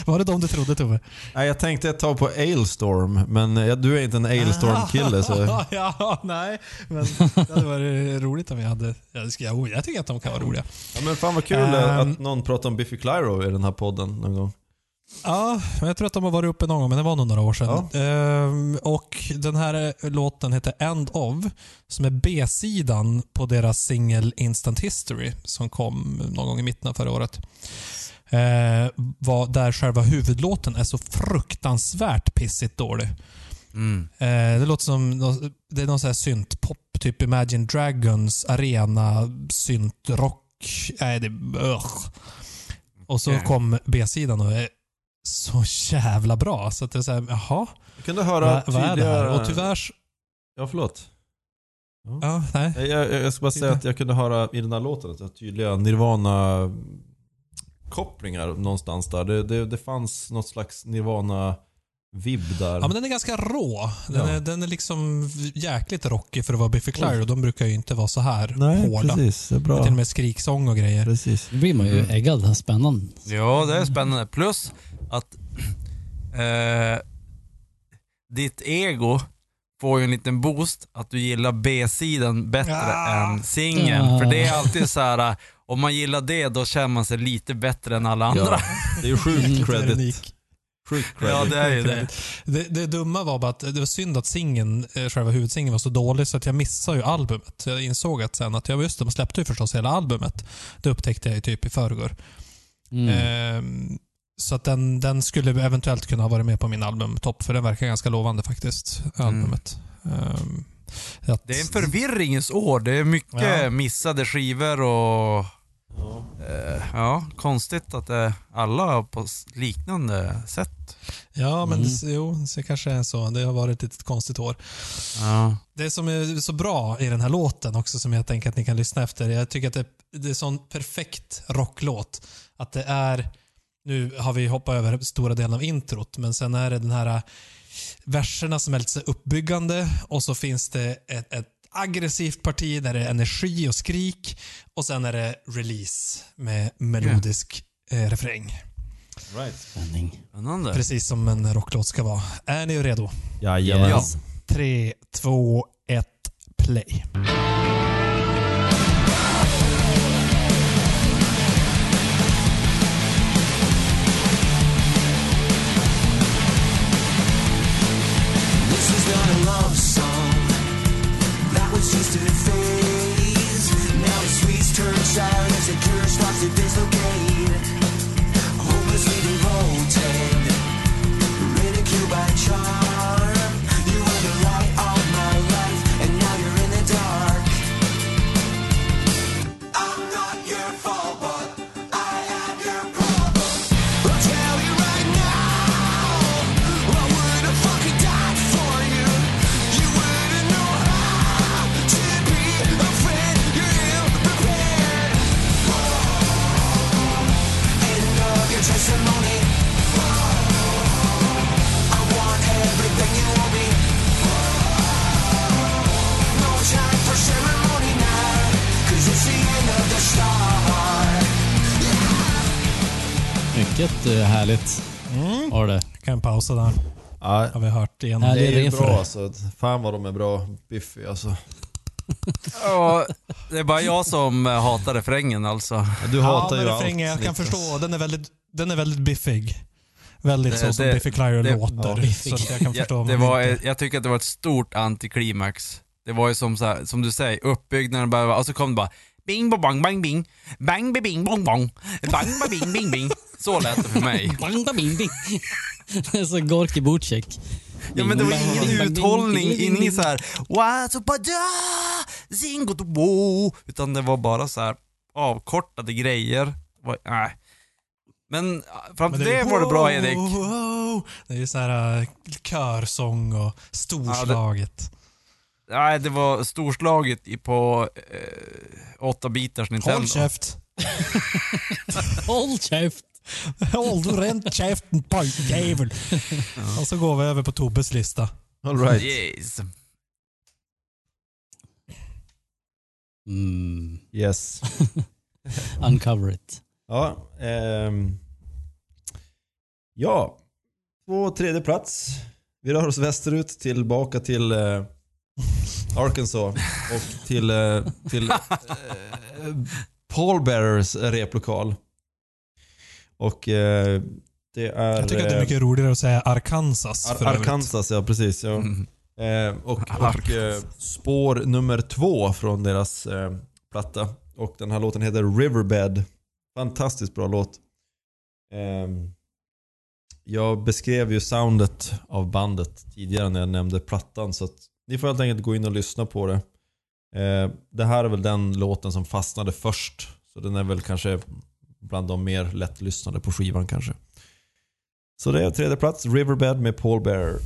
Var det de du trodde Tove? Nej, jag tänkte ett tag på Ailstorm, men du är inte en Ailstorm-kille så... [laughs] ja, nej. Men det hade varit roligt om jag hade... Jag, ska, jag, jag tycker att de kan vara roliga. Ja, men fan vad kul Ehm. att någon pratar om Biffy Clyro i den här podden någon gång. Ja, jag tror att de har varit uppe någon gång, men det var nog några år sedan. Ehm, och den här eh, låten heter End of, som är B-sidan på deras singel Instant History, som kom någon gång i mitten av förra året. Eh, var, där själva huvudlåten är så fruktansvärt pissigt dålig. Mm. Eh, det låter som det är någon sån här syntpop, typ Imagine Dragons arena syntrock. Nej, det... Ugh. Och så kom B-sidan och är så jävla bra. Så att det är såhär, jaha, Jag kunde höra vad, vad är det här? tydliga- Och tyvär... s- Ja, förlåt. Ja, nej. Jag, jag, jag ska bara säga att jag kunde höra i den här låten att tydliga Nirvana-kopplingar någonstans där. Det, det, det fanns något slags Nirvana-vibb där. Ja, men den är ganska rå. Den, Ja. är, den är liksom jäkligt rockig för att vara Biffy Clyro. De brukar ju inte vara så här hårda. precis. Det är bra. till och med skriksång och grejer. Precis. Då blir man ju äggad. Spännande. Ja, det är spännande. Plus att [clears throat] eh, ditt ego får ju en liten boost att du gillar B-sidan bättre Ah. än singeln. Ah. För det är alltid så här. om man gillar det då känner man sig lite bättre än alla andra. Ja. Det är ju sjukt credit. unik. Sjukt Ja, credit. det är ju det. Det, det dumma var bara att det var synd att singeln, eh, själva huvudsingeln var så dålig så att jag missade ju albumet. Jag insåg att sen att, ja just det, de släppte ju förstås hela albumet. Det upptäckte jag ju typ i förrgår. Mm. Ehm, så att den, den skulle eventuellt kunna ha varit med på min albumtopp, för den verkar ganska lovande faktiskt, albumet. Ehm, att, Det är en förvirringens år. Det är mycket Ja. missade skivor och... Ja. eh, ja, konstigt att det, alla på liknande sätt. Ja, men Mm. det, jo, det kanske är så. Det har varit ett konstigt år. Ja. Det som är så bra i den här låten också, som jag tänker att ni kan lyssna efter, jag tycker att det, det är en sån perfekt rocklåt. Att det är, nu har vi hoppat över stora delen av introt, men sen är det den här äh, verserna som är lite så uppbyggande och så finns det ett, ett aggressivt parti där det är energi och skrik och sen är det release med melodisk eh, refräng. Right. Spänning. Spännande. Precis som en rocklåt ska vara. Är ni redo? Jajamän. Ja. Tre, två, ett, play. Mycket eh, härligt var det. Kan pausa där. Ja, Har vi hört igen. Ja, det är det är bra alltså. Fan vad de är bra. Biffy alltså. [laughs] Ja, det är bara jag som eh, hatar refrängen alltså. Du Ja, hatar men ju refrängen, allt. jag kan förstå. Den är väldigt, den är väldigt biffig. Väldigt Det- så som det- Biffy Clyro låter. ja. så jag kan förstå. Ja, det var, inte- jag tycker att det var ett stort antiklimax. Det var ju som, så här, som du säger, uppbyggnaden bara, och så kom det bara bing bong bang bang bing, bang bing bong bong, bang ba bing bing bing. Så lät det för mig. [laughs] Det är så Gorki Butchek. Ja men det var ingen uthållning, ingen bing. så här What's up da, zingo to wo, utan det var bara så här avkortade grejer. Det Nej. Men fram till är det var det bra Erik. Det är ju så här äh, körsång och storslaget. Nej, det var storslaget i på eh, 8-bitars Nintendo. Håll käft. [laughs] Håll käft! Håll du rent käften pojkjävel. Och så går vi över på Tobbes lista. All right. Yes. Mm. Yes. [laughs] Uncover it. Ja, ehm, ja. På tredje plats. Vi rör oss västerut tillbaka till eh, Arkansas och till, eh, till [laughs] eh, Paul Bearers replokal. Och eh, det är... Jag tycker att det är eh, mycket roligare att säga Arkansas. Ar-. Arkansas, ja precis. Ja. Mm. Eh, och och eh, spår nummer två från deras eh, platta. Och den här låten heter Riverbed. Fantastiskt bra låt. Ehm, jag beskrev ju soundet av bandet tidigare när jag nämnde plattan. Så att ni får helt enkelt gå in och lyssna på det. Eh, det här är väl den låten som fastnade först. Så den är väl kanske bland de mer lättlyssnade på skivan kanske. Så det är tredje plats, Riverbed med Paul Bearer.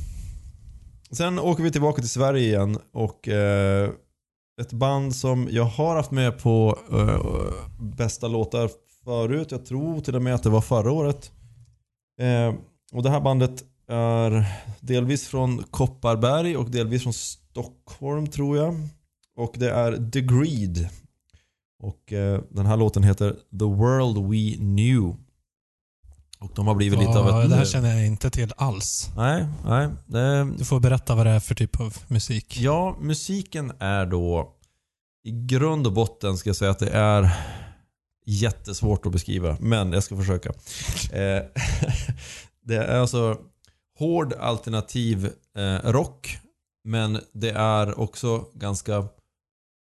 Sen åker vi tillbaka till Sverige igen och eh, ett band som jag har haft med på eh, bästa låtar förut. Jag tror till och med att det var förra året. Eh, och det här bandet är delvis från Kopparberg och delvis från Stockholm tror jag. Och det är Degreed. Och eh, den här låten heter The World We Knew. Och de har blivit lite av Ja, ett... det här känner jag inte till alls. Nej, nej. Det, Du får berätta vad det är för typ av musik. Ja, musiken är då i grund och botten ska jag säga att det är jättesvårt att beskriva, men jag ska försöka. [laughs] Eh, [laughs] det är alltså hård alternativ eh, rock, men det är också ganska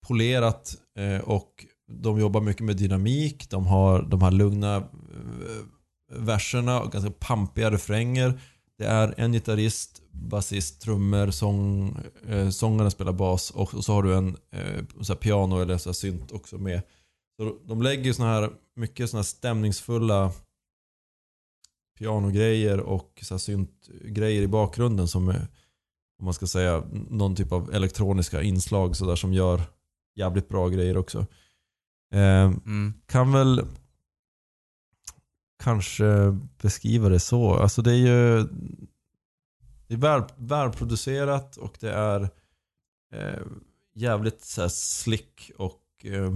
polerat eh, och de jobbar mycket med dynamik. De har de här lugna eh, verserna och ganska pampiga refränger. Det är en gitarrist, basist, trummor, sång, eh, sångaren spelar bas och, och så har du en eh, så här piano eller så här synt också med. Så de lägger ju såna här, mycket såna här stämningsfulla pianogrejer och så här syntgrejer i bakgrunden som är, om man ska säga, någon typ av elektroniska inslag så där som gör jävligt bra grejer också. Eh, Mm. kan väl kanske beskriva det så. Alltså det är ju det är väl, välproducerat och det är eh, jävligt så här, slick och eh,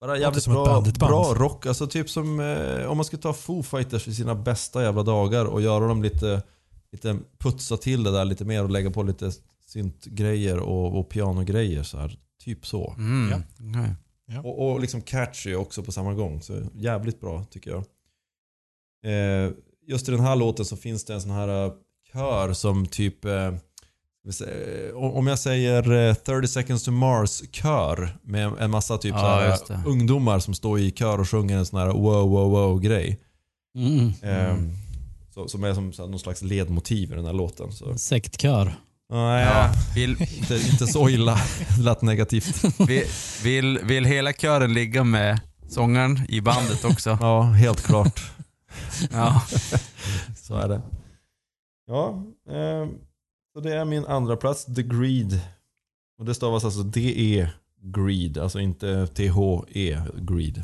bara jävligt bra, bra rock. Alltså typ som eh, om man skulle ta Foo Fighters i sina bästa jävla dagar och göra dem lite, lite putsa till det där lite mer och lägga på lite syntgrejer och, och pianogrejer så här. Typ så. Mm. Ja. Okej. Och, och liksom catchy också på samma gång. Så jävligt bra tycker jag. Eh, just i den här låten så finns det en sån här eh, kör som typ eh, eh, om jag säger eh, 30 seconds to Mars kör med en massa typ Ja, ungdomar som står i kör och sjunger en sån här wow wow wow grej. Mm. Eh, så, som är som så här, någon slags ledmotiv i den här låten. Så. Sektkör. Nej, Ja. Vill, [laughs] inte, inte så illa. Det lät negativt. vill, vill, vill hela kören ligga med sångaren i bandet också? Ja, helt klart. Ja. Så är det. Ja, eh, så det är min andra plats The Greed. Och det stavas alltså D-E Greed, alltså inte T-H-E Greed.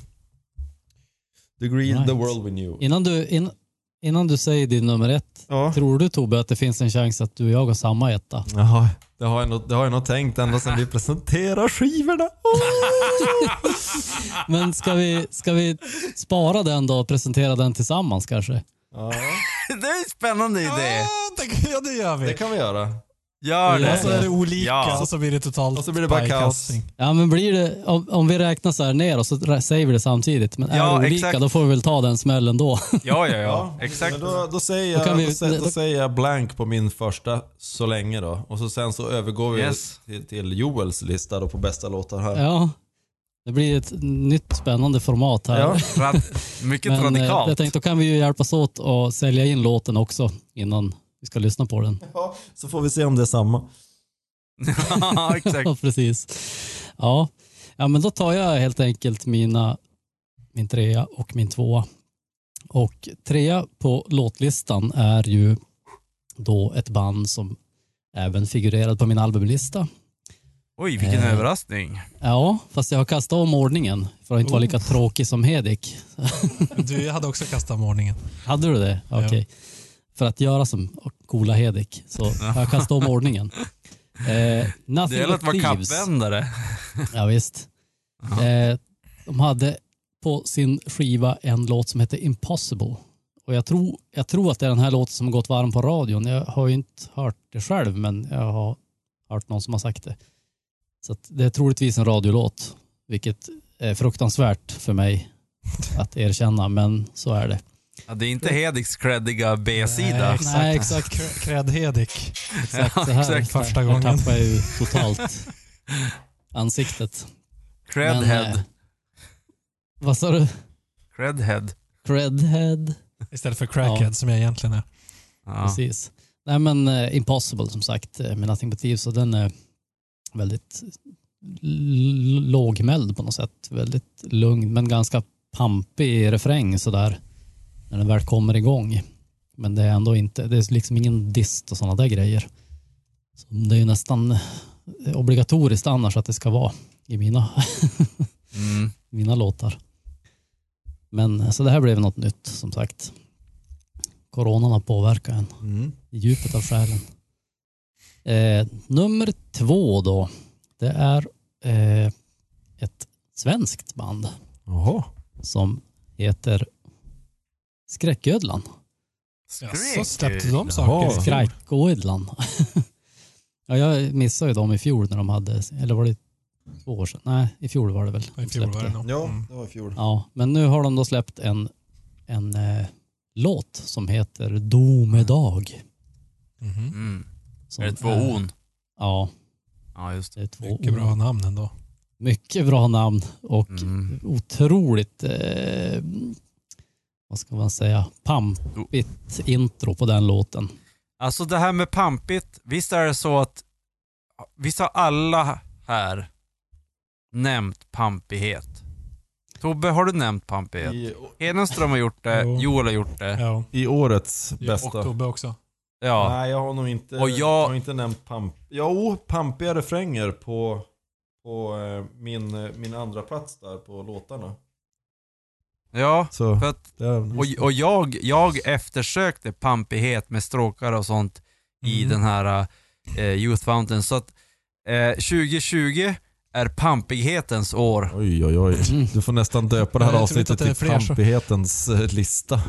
The Greed, Right. The World We Knew. Innan du, in, innan du säger din nummer ett, Ja, tror du Tobbe att det finns en chans att du och jag har samma etta? Jaha, det har jag nog, det har jag nog tänkt ända sedan vi presenterade skivorna. [laughs] Men ska vi, ska vi spara den då och presentera den tillsammans kanske? Ja, [laughs] Det är en spännande idé. Ja, det, ja, det gör vi. det kan vi göra. Gör Ja, Och så det. är det olika Ja. och så blir det totalt Och så blir det bara pajkastning. Ja men blir det, om, om vi räknar så här ner och så säger vi det samtidigt. Men är Ja, det olika exakt. då får vi väl ta den smällen då. [laughs] Ja, ja, ja. Exakt. Men då, då, säger Då jag, kan vi- då, säger, då då- säger jag blank på min första så länge då. Och så sen så övergår vi Yes. till, till Joels lista då på bästa låtar här. Ja. Det blir ett nytt spännande format här. Ja. [laughs] Rad, mycket Men eh, radikalt. jag tänkte då kan vi ju hjälpas åt att sälja in låten också innan vi ska lyssna på den. Ja, så får vi se om det är samma. ja, [laughs] exakt. Ja, precis. Ja. ja, men då tar jag helt enkelt mina, min trea och min tvåa. Och trea på låtlistan är ju då ett band som även figurerade på min albumlista. Oj, vilken Eh. överraskning. Ja, fast jag har kastat om ordningen för att inte vara lika tråkig som Hedik. Du hade också kastat om ordningen. Hade du det? Ja. För att göra som coola Hedik så jag kastat om ordningen. [laughs] Eh, Det Nothing gäller att vara kappvändare. [laughs] Ja, visst. Eh, de hade på sin skiva en låt som heter Impossible. Och jag tror, jag tror att det är den här låten som har gått varm på radion. Jag har ju inte hört det själv, men jag har hört någon som har sagt det. Så det är troligtvis en radiolåt, vilket är fruktansvärt för mig att erkänna, men så är det. Ja, det är inte Hediks creddiga B-sida. Nej, exakt. Cred Hedik. Exakt, [laughs] Ja, så här, exakt. Första gången. jag ju [laughs] totalt ansiktet. Credhead. eh, vad sa du? Credhead. Credhead. Istället för crackhead som jag egentligen är. Ja. Precis. Nej men eh, Impossible som sagt eh, med Nothing But Thieves och den är väldigt lågmäld på något sätt. Väldigt lugn men ganska pampig refräng sådär när den väl kommer igång. Men det är ändå inte, det är liksom ingen dist och sådana där grejer. Så det är ju nästan eh, obligatoriskt annars att det ska vara i mina, [laughs] Mm. mina låtar. Men eh, så det här blev något nytt som sagt. Coronan har påverkat en Mm. i djupet av själen. Eh, nummer två då. Det är eh, ett svenskt band Jaha. som heter Skräcködlan. Så släppte de saker? Skräcködlan. [laughs] ja, jag missade ju dem i fjol när de hade, eller var det två år sedan? Nej, i fjol var det väl. I fjol var det nog. Ja, Mm. det var i fjol. Ja, men nu har de då släppt en, en eh, låt som heter Domedag. Mhm. Mm. Som Är det två är- on? Ja, Ja, just det. det är två Mycket ord. bra namn ändå. Mycket bra namn och Mm. otroligt, eh, vad ska man säga, pampigt intro på den låten. Alltså det här med pampigt, visst är det så att visst har alla här nämnt pampighet. Tobbe, har du nämnt pampighet? I, Hedenström har gjort det, Jo. Joel har gjort det. Ja. I årets Och bästa. Tobbe också. Ja. Nej, jag har nog inte, Och jag- jag har inte nämnt pamp... Jo, pampiga refränger på, på eh, min, eh, min andra plats där på låtarna. Ja, Så, för att, och, och jag, jag eftersökte pampighet med stråkar och sånt i Mm. den här eh, Youth Fountain. Så att eh, 2020 är pampighetens år. Oj, oj, oj. Mm. Du får nästan döpa det här Jag avsnittet till fler så. pampighetens eh, lista.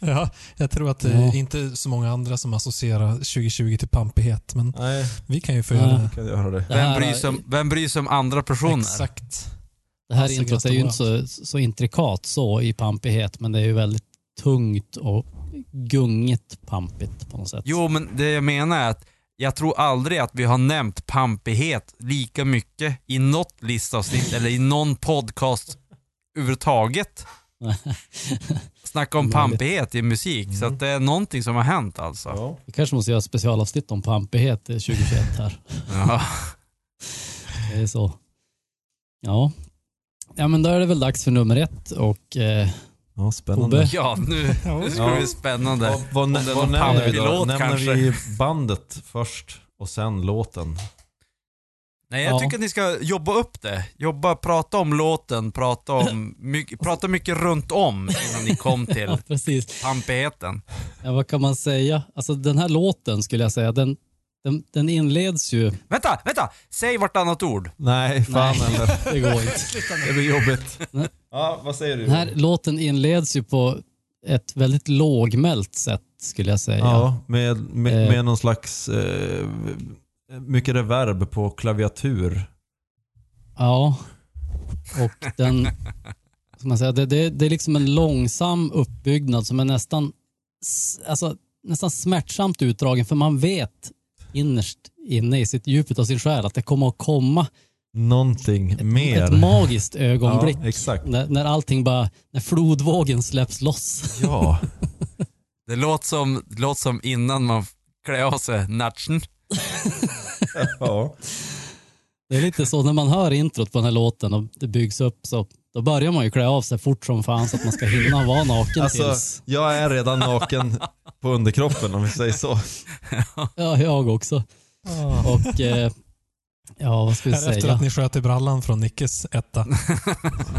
Ja, jag tror att det Ja. är inte så många andra som associerar 2020 till pampighet, men Nej, vi kan ju få Ja. göra det. Vem bryr, sig om, vem bryr sig om andra personer? Exakt. Det här Alltså, introt är ju inte så, så intrikat så i pampighet, men det är ju väldigt tungt och gungigt pampigt på något sätt. Jo, men det jag menar är att jag tror aldrig att vi har nämnt pampighet lika mycket i något listavsnitt eller i någon podcast överhuvudtaget. [laughs] Snacka om pampighet i musik, så att det är någonting som har hänt alltså. Ja. Vi kanske måste göra specialavsnitt om pampighet till 2021 här. Ja. Det är så. Ja. Ja men då är det väl dags för nummer ett och eh, ja, spännande. Tobbe? Ja, nu, nu ska det bli spännande. Vad, vad, vad någon nämner vi då? pampig-låt Nämner kanske? vi bandet först och sen låten? Nej, jag Ja. tycker att ni ska jobba upp det. Jobba, prata om låten, prata, om, mycket, prata mycket runt om innan ni kom [laughs] till ja, pampigheten. Ja, vad kan man säga? Alltså den här låten skulle jag säga, den, den, den inleds ju... Vänta, vänta! Säg vartannat ord. Nej, fan Nej. eller. [laughs] Det går inte. Det blir jobbigt. Ja, vad säger du? Den här låten inleds ju på ett väldigt lågmält sätt skulle jag säga. Ja, med, med, Eh. med någon slags... Eh, mycket reverb på klaviatur. Ja. Och den... Ska man säga, det, det, det är liksom en långsam uppbyggnad som är nästan, alltså, nästan smärtsamt utdragen för man vet innerst inne i sitt djupet av sin själ att det kommer att komma Någonting ett, mer. ett magiskt ögonblick. [laughs] Ja, exakt. När, när allting bara, när flodvågen släpps loss. [laughs] Ja, Det låter som, det låter som innan man klär av sig natchen. [laughs] ja. Det är lite så när man hör introt på den här låten och det byggs upp så då börjar man ju klä av sig fort som fan så att man ska hinna vara naken Alltså, tills... jag är redan naken på underkroppen om vi säger så. Ja, jag också. Och eh, ja, vad ska vi Här efter säga? att ni sköt i brallan från Nickes etta.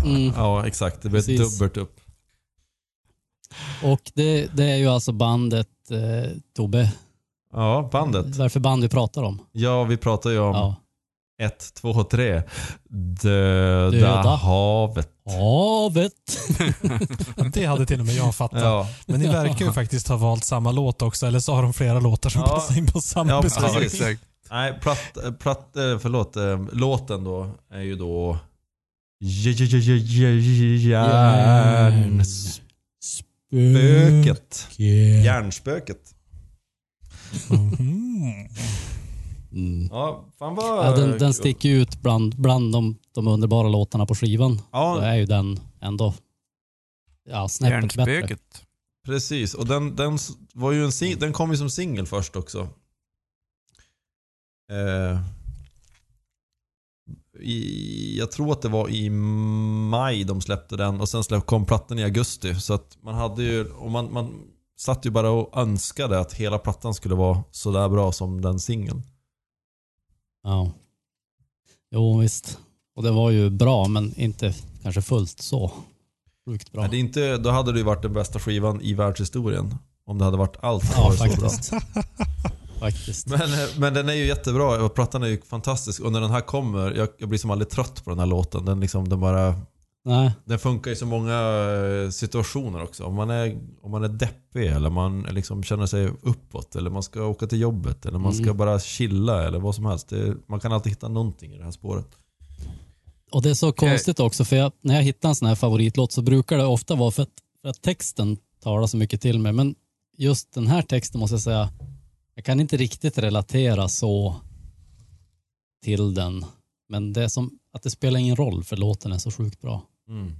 Mm. Ja, exakt. Det blir Precis. dubbelt upp. Och det, det är ju alltså bandet eh, Tobbe. Ja, bandet. Varför band vi pratar om. Ja, vi pratar ju om Ja. Ett, två, tre. Döda, Döda. havet. Havet. [laughs] Det hade till och med jag fattat. Ja, Men ni verkar ju faktiskt ha valt samma låt också, eller så har de flera låtar som Ja. passar in på samma Ja, beskrivning. nej, platt, platt, eh, förlåt, eh, låten då är ju då Järnspöket. Järnspöket. Mhm. Mm. Ja, fan vad... Ja, den, den sticker ut bland, bland de, de underbara låtarna på skivan. Då Ja, är ju den ändå ja, snäppet bättre. Precis. Och den, den, var ju en sing- den kom ju som singel först också. Eh, i, jag tror att det var i maj de släppte den och sen släpp, kom plattan i augusti. Så att man hade ju, och man, man satt ju bara och önskade att hela plattan skulle vara sådär bra som den singeln. Ja. Jo visst. Och det var ju bra men inte kanske fullt så sjukt bra. Men det är inte, då hade det ju varit den bästa skivan i världshistorien. Om det hade varit allt Ja var så bra. faktiskt. [laughs] faktiskt. Men, eh, men den är ju jättebra och plattan är ju fantastisk. Och när den här kommer, jag, jag blir som aldrig trött på den här låten. Den, liksom, den, bara, Nej, den funkar i så många eh, situationer också. Om man är, om man är deppig eller man liksom känner sig uppåt. Eller man ska åka till jobbet. Eller man ska Mm. bara chilla eller vad som helst. Det, man kan alltid hitta någonting i det här spåret. och det är så konstigt också för jag, när jag hittar en sån här favoritlåt så brukar det ofta vara för att, för att texten talar så mycket till mig. Men just den här texten måste jag säga, jag kan inte riktigt relatera så till den. Men det är som att det spelar ingen roll för låten är så sjukt bra. Mm.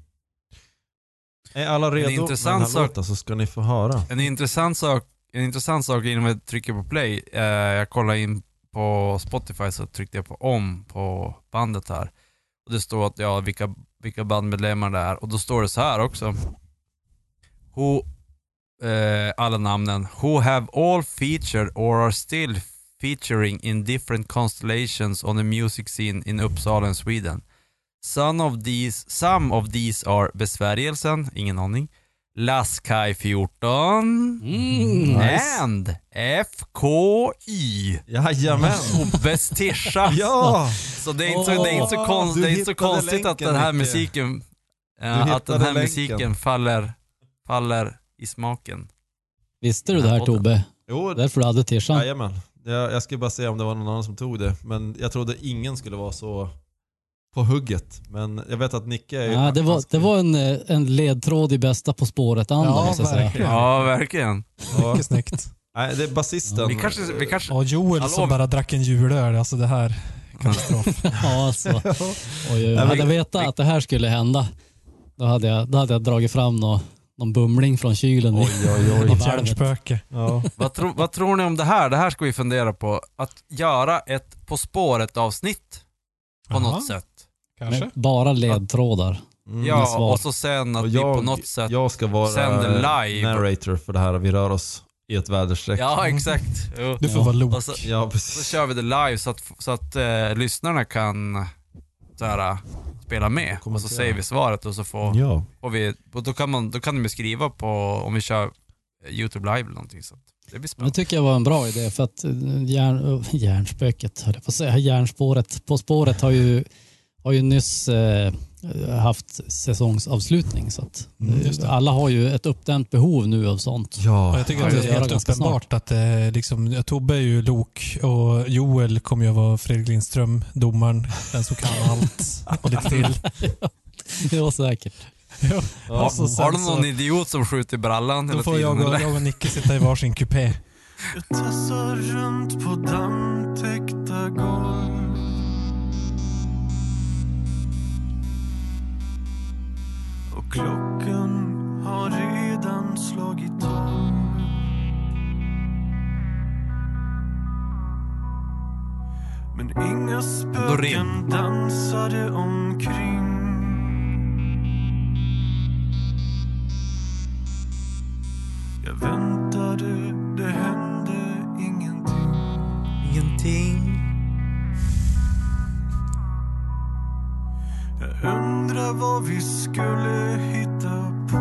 Är alla redo med den intressant här låten så ska ni få höra. En intressant sak, en intressant sak innan vi trycker på play. Eh, jag kollade in på Spotify så tryckte jag på om på bandet här. Och det står att, ja, vilka, vilka bandmedlemmar det är. Och då står det så här också. Who, eh, alla namnen. Who have all featured or are still featuring in different constellations on the music scene in Uppsala and Sweden. Some of these, some of these are Besvärjelsen, ingen aning. Laskaj 14 Mm. and FKY. Jajamän! Tobbes Tischa. [laughs] Ja! Så det är inte så, det är inte så, konst, det är inte så konstigt att länken, den här musiken, eh, att den här länken. musiken faller, faller i smaken. Visste du det här Tobbe? Jo, Därför du hade tishan? jajamän. Jag, jag skulle bara se om det var någon annan som tog det. Men jag trodde ingen skulle vara så på hugget. Men jag vet att Nicke är ju Ja, det, var, det var en, eh, en ledtråd i bästa På spåret-anda Ja, måste jag säga. verkligen. Ja, verkligen. Ja. Mycket snyggt. Nej, det är basisten. Vi kanske, vi kanske, Och Joel Hallå? som bara drack en julöl. Alltså det här, katastrof. [laughs] Ja, alltså. [laughs] Oj, oj, oj. Hade jag vetat att det här skulle hända, då hade jag, då hade jag dragit fram nå, någon bumling från kylen Oj, oj, oj. Ett valvet. hjärnspöke. Ja. vad, tro, vad tror ni om det här? Det här ska vi fundera på. Att göra ett På spåret avsnitt på Jaha, något sätt. Kanske. Med bara ledtrådar. Mm. Ja, och så sen att Och vi på något sätt... jag ska vara sänder live. narrator för det här. Vi rör oss i ett väderstreck. Ja, exakt. Jo. Du får Ja. vara lok. Så, Ja, så precis. kör vi det live så att, så att eh, lyssnarna kan så här, spela med. Och så säger vi svaret och så får, Ja. och vi, och då, kan man, då kan de skriva på om vi kör eh, YouTube live eller någonting. Så att det blir Det spännande. tycker jag var en bra idé för att eh, järn, eh, järnspöket, höll jag på att säga, järnspåret, På spåret har ju, har ju nyss eh, haft säsongsavslutning så att Mm, eh, just det. alla har ju ett uppdämt behov nu av sånt. Ja. Och jag tycker Ja, att det är helt uppenbart att det liksom, ja, Tobbe är ju lok och Joel kommer ju att vara Fredrik Lindström, domaren, den som kan [laughs] allt och lite till. [laughs] Det var säkert. Ja. Ja. Och så Har du så- någon idiot som skjuter i brallan Då hela får tiden? jag och, eller? jag och Nicke sitta i varsin kupé. Jag tassar runt på dammtäckta golv klockan har redan slagit tolv Men inga spöken dansade omkring. Jag väntade, det hände ingenting. Ingenting. Undrar vad vi skulle hitta på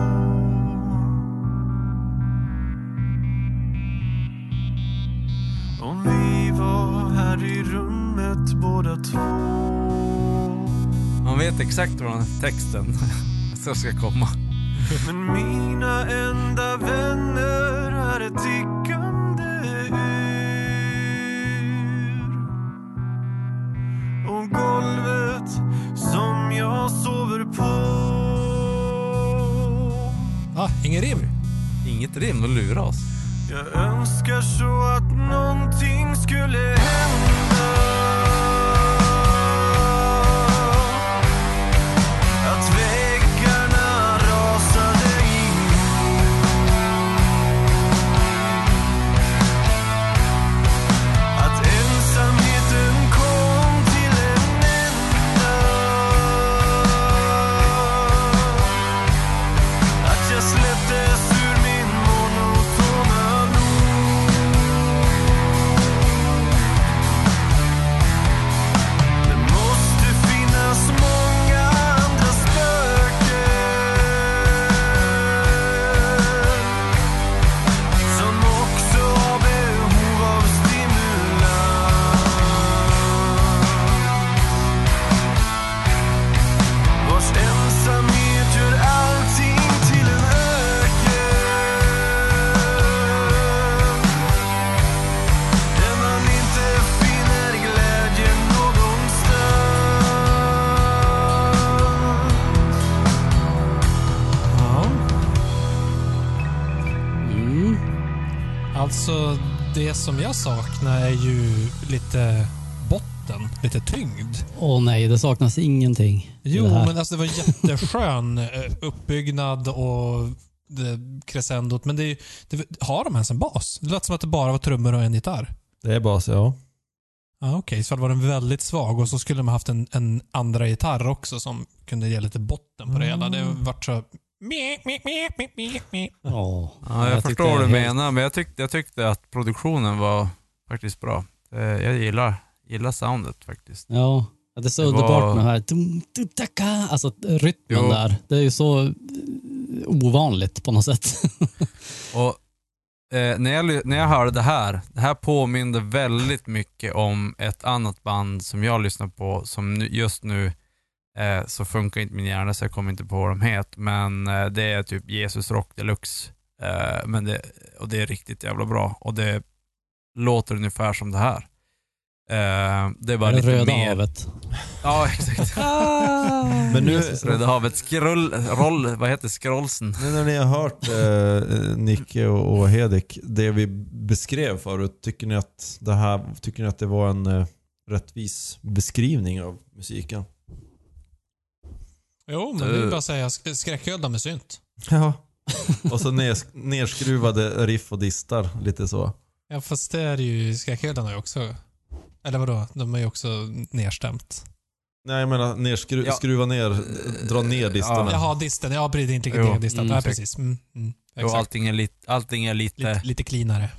Om vi var här i rummet båda två Man vet exakt den texten [laughs] som ska komma. Men mina enda vänner är ett tickande Och golvet som jag sover på Ah, ingen rim. Inget rim, de lurar oss. Jag önskar så att någonting skulle hända Alltså, det som jag saknar är ju lite botten, lite tyngd. Åh nej, det saknas ingenting. Jo, det men alltså det var jätteskön eh, uppbyggnad och det, crescendot. Men det, det, har de ens en bas? Det lät som att det bara var trummor och en gitarr. Det är bas, ja. Ja, Okej, så var den väldigt svag och så skulle de haft en, en andra gitarr också som kunde ge lite botten på det hela. Det vart så... Meh. Ja, Ja, jag, tyckte förstår vad du helt- menar, men jag tyckte, jag tyckte att produktionen var faktiskt bra. Jag gillar, gillar soundet faktiskt. Ja, det är så Det underbart var- med det här dum, dum, daka, alltså rytmen Jo. där. Det är ju så eh, ovanligt på något sätt. [laughs] Och eh, när, jag, när jag hörde det här, det här påminde väldigt mycket om ett annat band som jag lyssnar på som just nu eh, så funkar inte min hjärna så jag kommer inte på vad de heter. Men eh, det är typ Jesus Rock Deluxe. Eh, men det, och det är riktigt jävla bra och det låter ungefär som det här. Eh, det är bara det lite röda mer... havet. [laughs] Ja, exakt. Men nu, Röda havet, skrull, roll, vad heter scrollsen? nu när ni har hört eh, Nicke och, och Hedik, det vi beskrev förut, tycker ni att det, här, tycker ni att det var en eh, rättvis beskrivning av musiken? Jo, men det är bara att säga sk- skräcködda med synt. Ja. [laughs] Och så ners, nerskruvade riff och distar, lite så. Ja, fast det är ju skräcköddarna också. Eller vadå? De är ju också nedstämt. Nej jag menar nerskru, Ja. skruva ner, dra ner distarna. Jaha, disten. Ja, precis. Inte riktigt distat. mm, Ja, precis. Mm, mm, Jo, allting är, lit, allting är lite, Lite, lite cleanare.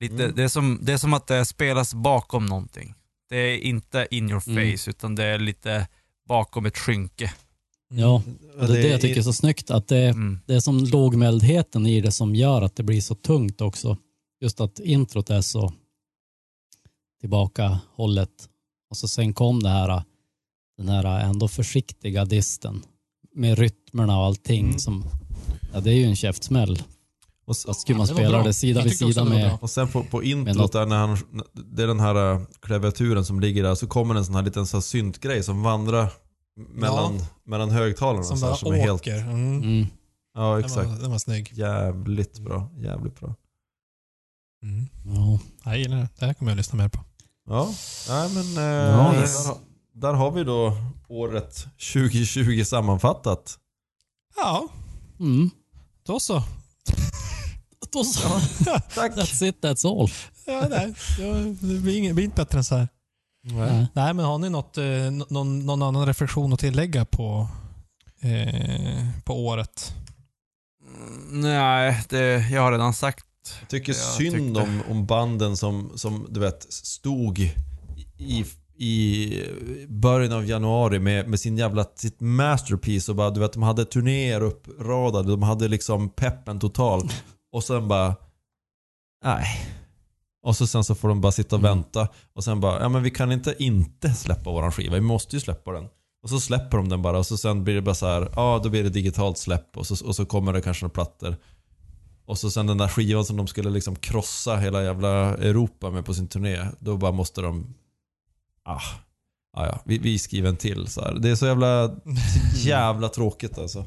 lite Mm. det, är som, det är som att det spelas bakom någonting. Det är inte in your face, Mm. utan det är lite bakom ett skynke. Mm. Ja, och det är det jag tycker är så snyggt. Att det, Mm. det är som lågmäldheten i det som gör att det blir så tungt också. Just att introt är så tillbakahållet. Och så sen kom det här, den här ändå försiktiga disten med rytmerna och allting Mm. som, ja det är ju en käftsmäll. Och, så, Fast skulle man spela det sida vid sida med, och sen på, på introt där när han, det är den här äh, klaviaturen som ligger där, så kommer en sån här liten så här syntgrej som vandrar mellan, mellan högtalarna. Som så här, bara som är helt, åker. Mm. mm, ja Den, exakt. var, den var snygg. Jävligt bra, jävligt bra. Mm. ja. Jag gillar det. Det här kommer jag att lyssna mer på. Ja, nej men eh, Ja, där, där har vi då året 2020 sammanfattat. Ja, Mm. då så. Då så. Tack! That's it, that's all. Ja, nej. Ja, Det blir inget, det blir inte bättre än så här. Nej. Nej, men har ni något, eh, någon, någon annan reflektion att tillägga på, eh, på året? Mm, Nej, det, jag har redan sagt. Jag tycker Jag synd tyckte- om, om banden som, som du vet stod i, i början av januari med, med sin jävla sitt masterpiece och bara du vet de hade turnéer uppradade, de hade liksom peppen total. Och sen bara, nej. Och så sen så får de bara sitta och Mm. vänta och sen bara, ja men vi kan inte inte släppa våran skiva, vi måste ju släppa den. Och så släpper de den bara och så sen blir det bara så här, ja då blir det digitalt släpp och så, och så kommer det kanske några plattor. Och så sen den där skivan som de skulle liksom krossa hela jävla Europa med på sin turné. Då bara måste de... Ah, ah ja, vi, vi skriver en till så här. Det är så jävla, så [laughs] jävla tråkigt alltså.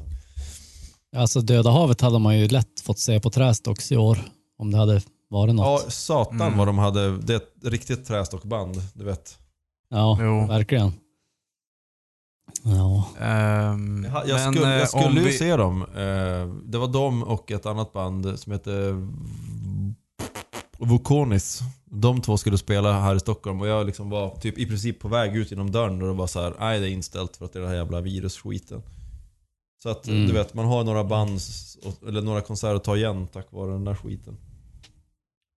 Alltså Döda havet hade man ju lätt fått se på Trästocks i år. Om det hade varit Ja, något. satan Mm. vad de hade. Det är ett riktigt trästockband, du vet. Ja, Jo. verkligen. Ja. Ehm, Jag, jag men, skulle, eh, jag skulle om ju vi- se dem. Eh, det var de och ett annat band som heter Vokonis. De två skulle spela här i Stockholm och jag liksom var typ i princip på väg ut genom dörren och det var så här, nej det är inställt för att det är den här jävla virusskiten. Så att Mm. du vet, man har några band, eller några konserter att ta igen tack vare den där skiten.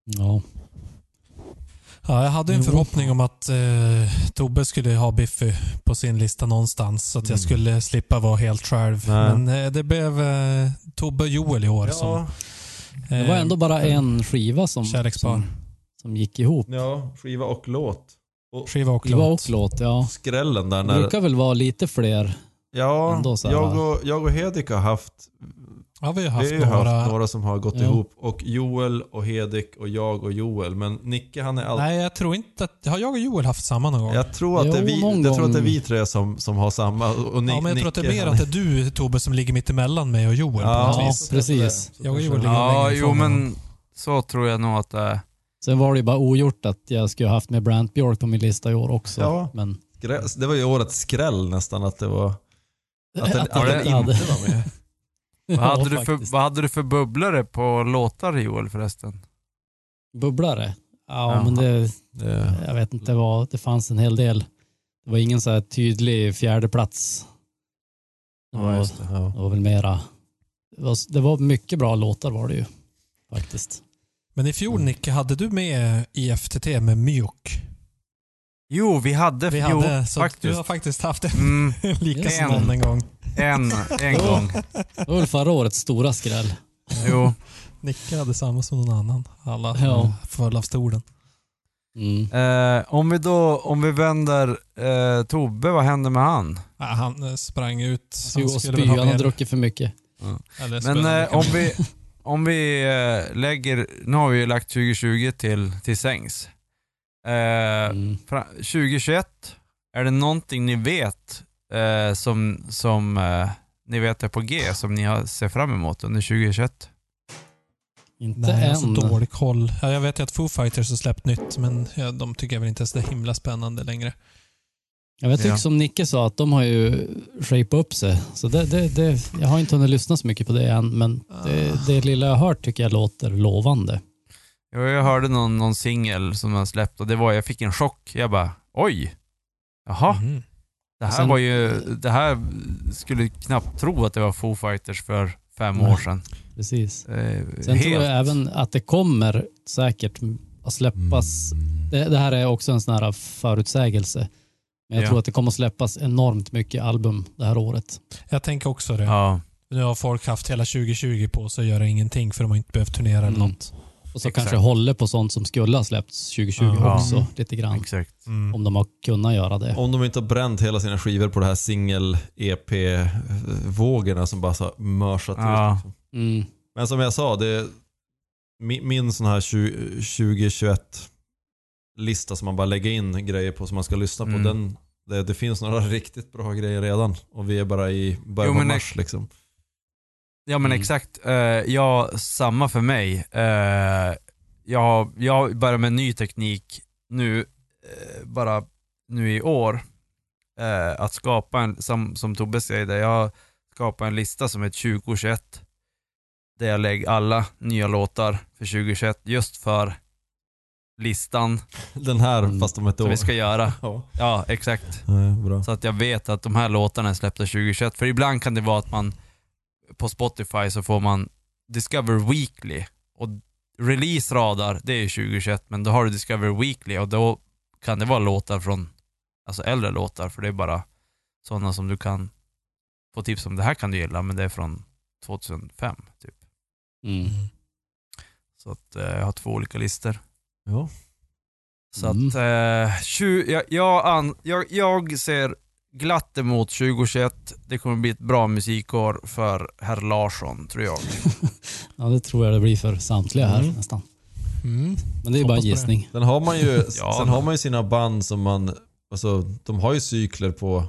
Ja. Ja, jag hade en Jo. förhoppning om att eh, Tobbe skulle ha Biffy på sin lista någonstans så att jag Mm. skulle slippa vara helt själv. Nej. Men eh, det blev eh, Tobbe och Joel i år som Ja, Det var eh, ändå bara en skiva som, kärlekspar. som, som gick ihop. ja, skiva och låt. Och Skiva och Skiva låt. och låt, ja. skrällen där Det när... brukar väl vara lite fler. Ja, ändå så här, jag och, jag och Hedik har haft Ja, vi har Vi haft har ju några... haft några som har gått Ja. ihop. Och Joel och Hedik och jag och Joel. Men Nicke han är alltid... Nej, jag tror inte att... Har jag och Joel haft samma någon gång? Jag tror att Jo, det är vi, jag tror att det är vi tre som, som har samma. Och Ni, ja, men jag tror att det är Nicke, mer han- att det är du Tobbe som ligger mitt emellan mig och Joel på Ja, något Ja, vis. precis. Jag och Joel ligger Ja, jo varandra. men så tror jag nog att det är. Sen var det ju bara ogjort att jag skulle ha haft med Brant Björk på min lista i år också. Ja. Men Det var ju årets skräll nästan att det var... Att den, [laughs] Att att den inte var med. Vad Ja, hade, du för, vad hade du för bubblare på låtar Joel förresten? Bubblare? Ja, Jaha. men det, Det, jag vet inte vad, det fanns en hel del. Det var ingen så här tydlig fjärde plats. Det var, ja, just det. Ja. det var väl mera, det var, det var mycket bra låtar var det ju faktiskt. Men i fjol Nicke, hade du med IFTT med Mjuk? Jo, vi hade, Vi jo, hade, så faktiskt. du har faktiskt haft en Mm, [laughs] lika Just som det. någon en gång. En, en gång. Det var väl förra årets stora skräll. Jo. Nicke hade samma som någon annan. Alla Ja. föll av stolen. Mm. Eh, om vi då, om vi vänder eh, Tobbe, vad hände med han? Ja, han eh, sprang ut. Jo, och spy, han har druckit för mycket. Eller Men eh, om vi, om vi eh, lägger, nu har vi ju lagt 2020 till, till sängs. Eh, Mm. fra- 2021, är det någonting ni vet eh, som, som eh, ni vet är på G, som ni har ser fram emot under 2021? Inte Nej, jag har så än. dålig koll. Ja, jag vet ju att Foo Fighters har släppt nytt, men ja, de tycker jag väl inte är så himla spännande längre. Jag vet Ja. tycker som Nicke sa att de har ju shapat upp sig. Så det, det, det, jag har inte hunnit lyssna så mycket på det än, men det, det lilla jag har hört tycker jag låter lovande. Jag hörde någon, någon singel som de släppt och det var, jag fick en chock. Jag bara, oj, jaha. Mhm. Det här Sen- var ju, det här skulle knappt tro att det var Foo Fighters för fem Nej. år sedan. Precis. Eh, Sen helt. tror jag även att det kommer säkert att släppas. Det, det här är också en sån här förutsägelse. Men jag Ja. tror att det kommer att släppas enormt mycket album det här året. Jag tänker också det. Ja, Nu har folk haft hela 2020 på sig att göra ingenting för de har inte behövt turnera eller Mm. något. Och så Exakt. kanske håller på sånt som skulle ha släppts 2020 Ja. också lite grann. exakt. Mm. Om de har kunnat göra det. Om de inte har bränt hela sina skivor på det här singel-EP-vågorna som bara så mörsat Ja. ut. Liksom. Mm. Men som jag sa, det, min, min sån här 20, 2021 lista som man bara lägger in grejer på som man ska lyssna på. Mm. Den, det, det finns några [laughs] riktigt bra grejer redan. Och vi är bara i början Jo, av mars liksom. Ja men Mm. exakt. Eh, ja, samma för mig. Uh, jag, jag börjar med ny teknik nu, eh, bara nu i år. Att skapa en, som, som Tobbe säger, det, jag skapar en lista som heter 2021. Där jag lägger alla nya låtar för 2021 just för listan [laughs] Den här Mm. fast om ett som år. vi ska göra. [laughs] Ja, Ja, exakt. ja, bra. Så att jag vet att de här låtarna är släppta 2021. För ibland kan det vara att man på Spotify så får man Discover Weekly. Och release radar, det är 2021, men då har du Discover Weekly och då kan det vara låtar från, alltså äldre låtar, för det är bara sådana som du kan få tips om. Det här kan du gilla, men det är från 2005 typ. Mm. Så att eh, jag har två olika listor. Ja. Så Mm. att, eh, tju, jag, jag, an, jag, jag ser glatt emot 2021. Det kommer bli ett bra musikår för herr Larsson, tror jag. [laughs] Ja, det tror jag det blir för samtliga här Mm. nästan. Mm. Men det är bara en Hoppas på det. gissning. Sen har man ju, [laughs] Ja, sen har man ju sina band som man, alltså de har ju cykler på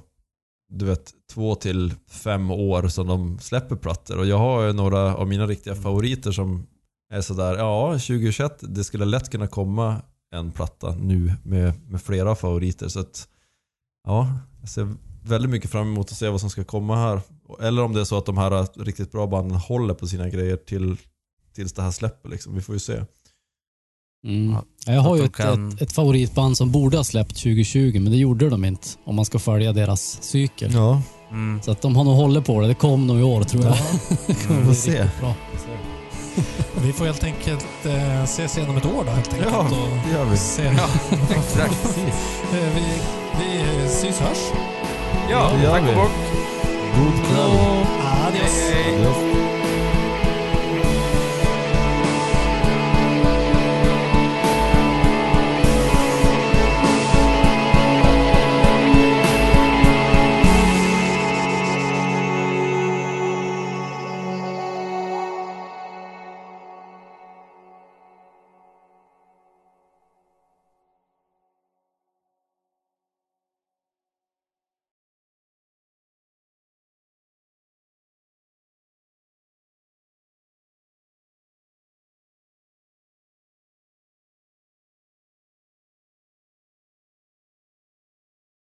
du vet, två till fem år som de släpper plattor. Och jag har ju några av mina riktiga favoriter som är sådär, ja 2021, det skulle lätt kunna komma en platta nu med, med flera favoriter. Så att, ja, jag ser väldigt mycket fram emot att se vad som ska komma här. Eller om det är så att de här riktigt bra banden håller på sina grejer till, tills det här släpper liksom. Vi får ju se. Mm. Ja, Ja, jag har ju ett, kan- ett, ett favoritband som borde ha släppt 2020, men det gjorde de inte. Om man ska följa deras cykel. Ja, Mm. Så att de har nog hållit på det. Det kom nog i år tror jag. [laughs] Det kommer får bli se. Bra. [laughs] vi får helt enkelt eh, ses igen om ett år då helt enkelt. Ja, det gör vi. Se. Ja, [laughs] exakt. Eh, vi, vi syns hörs. Ja, tack och bock. God kväll. Adios. Hej, hej. Adios.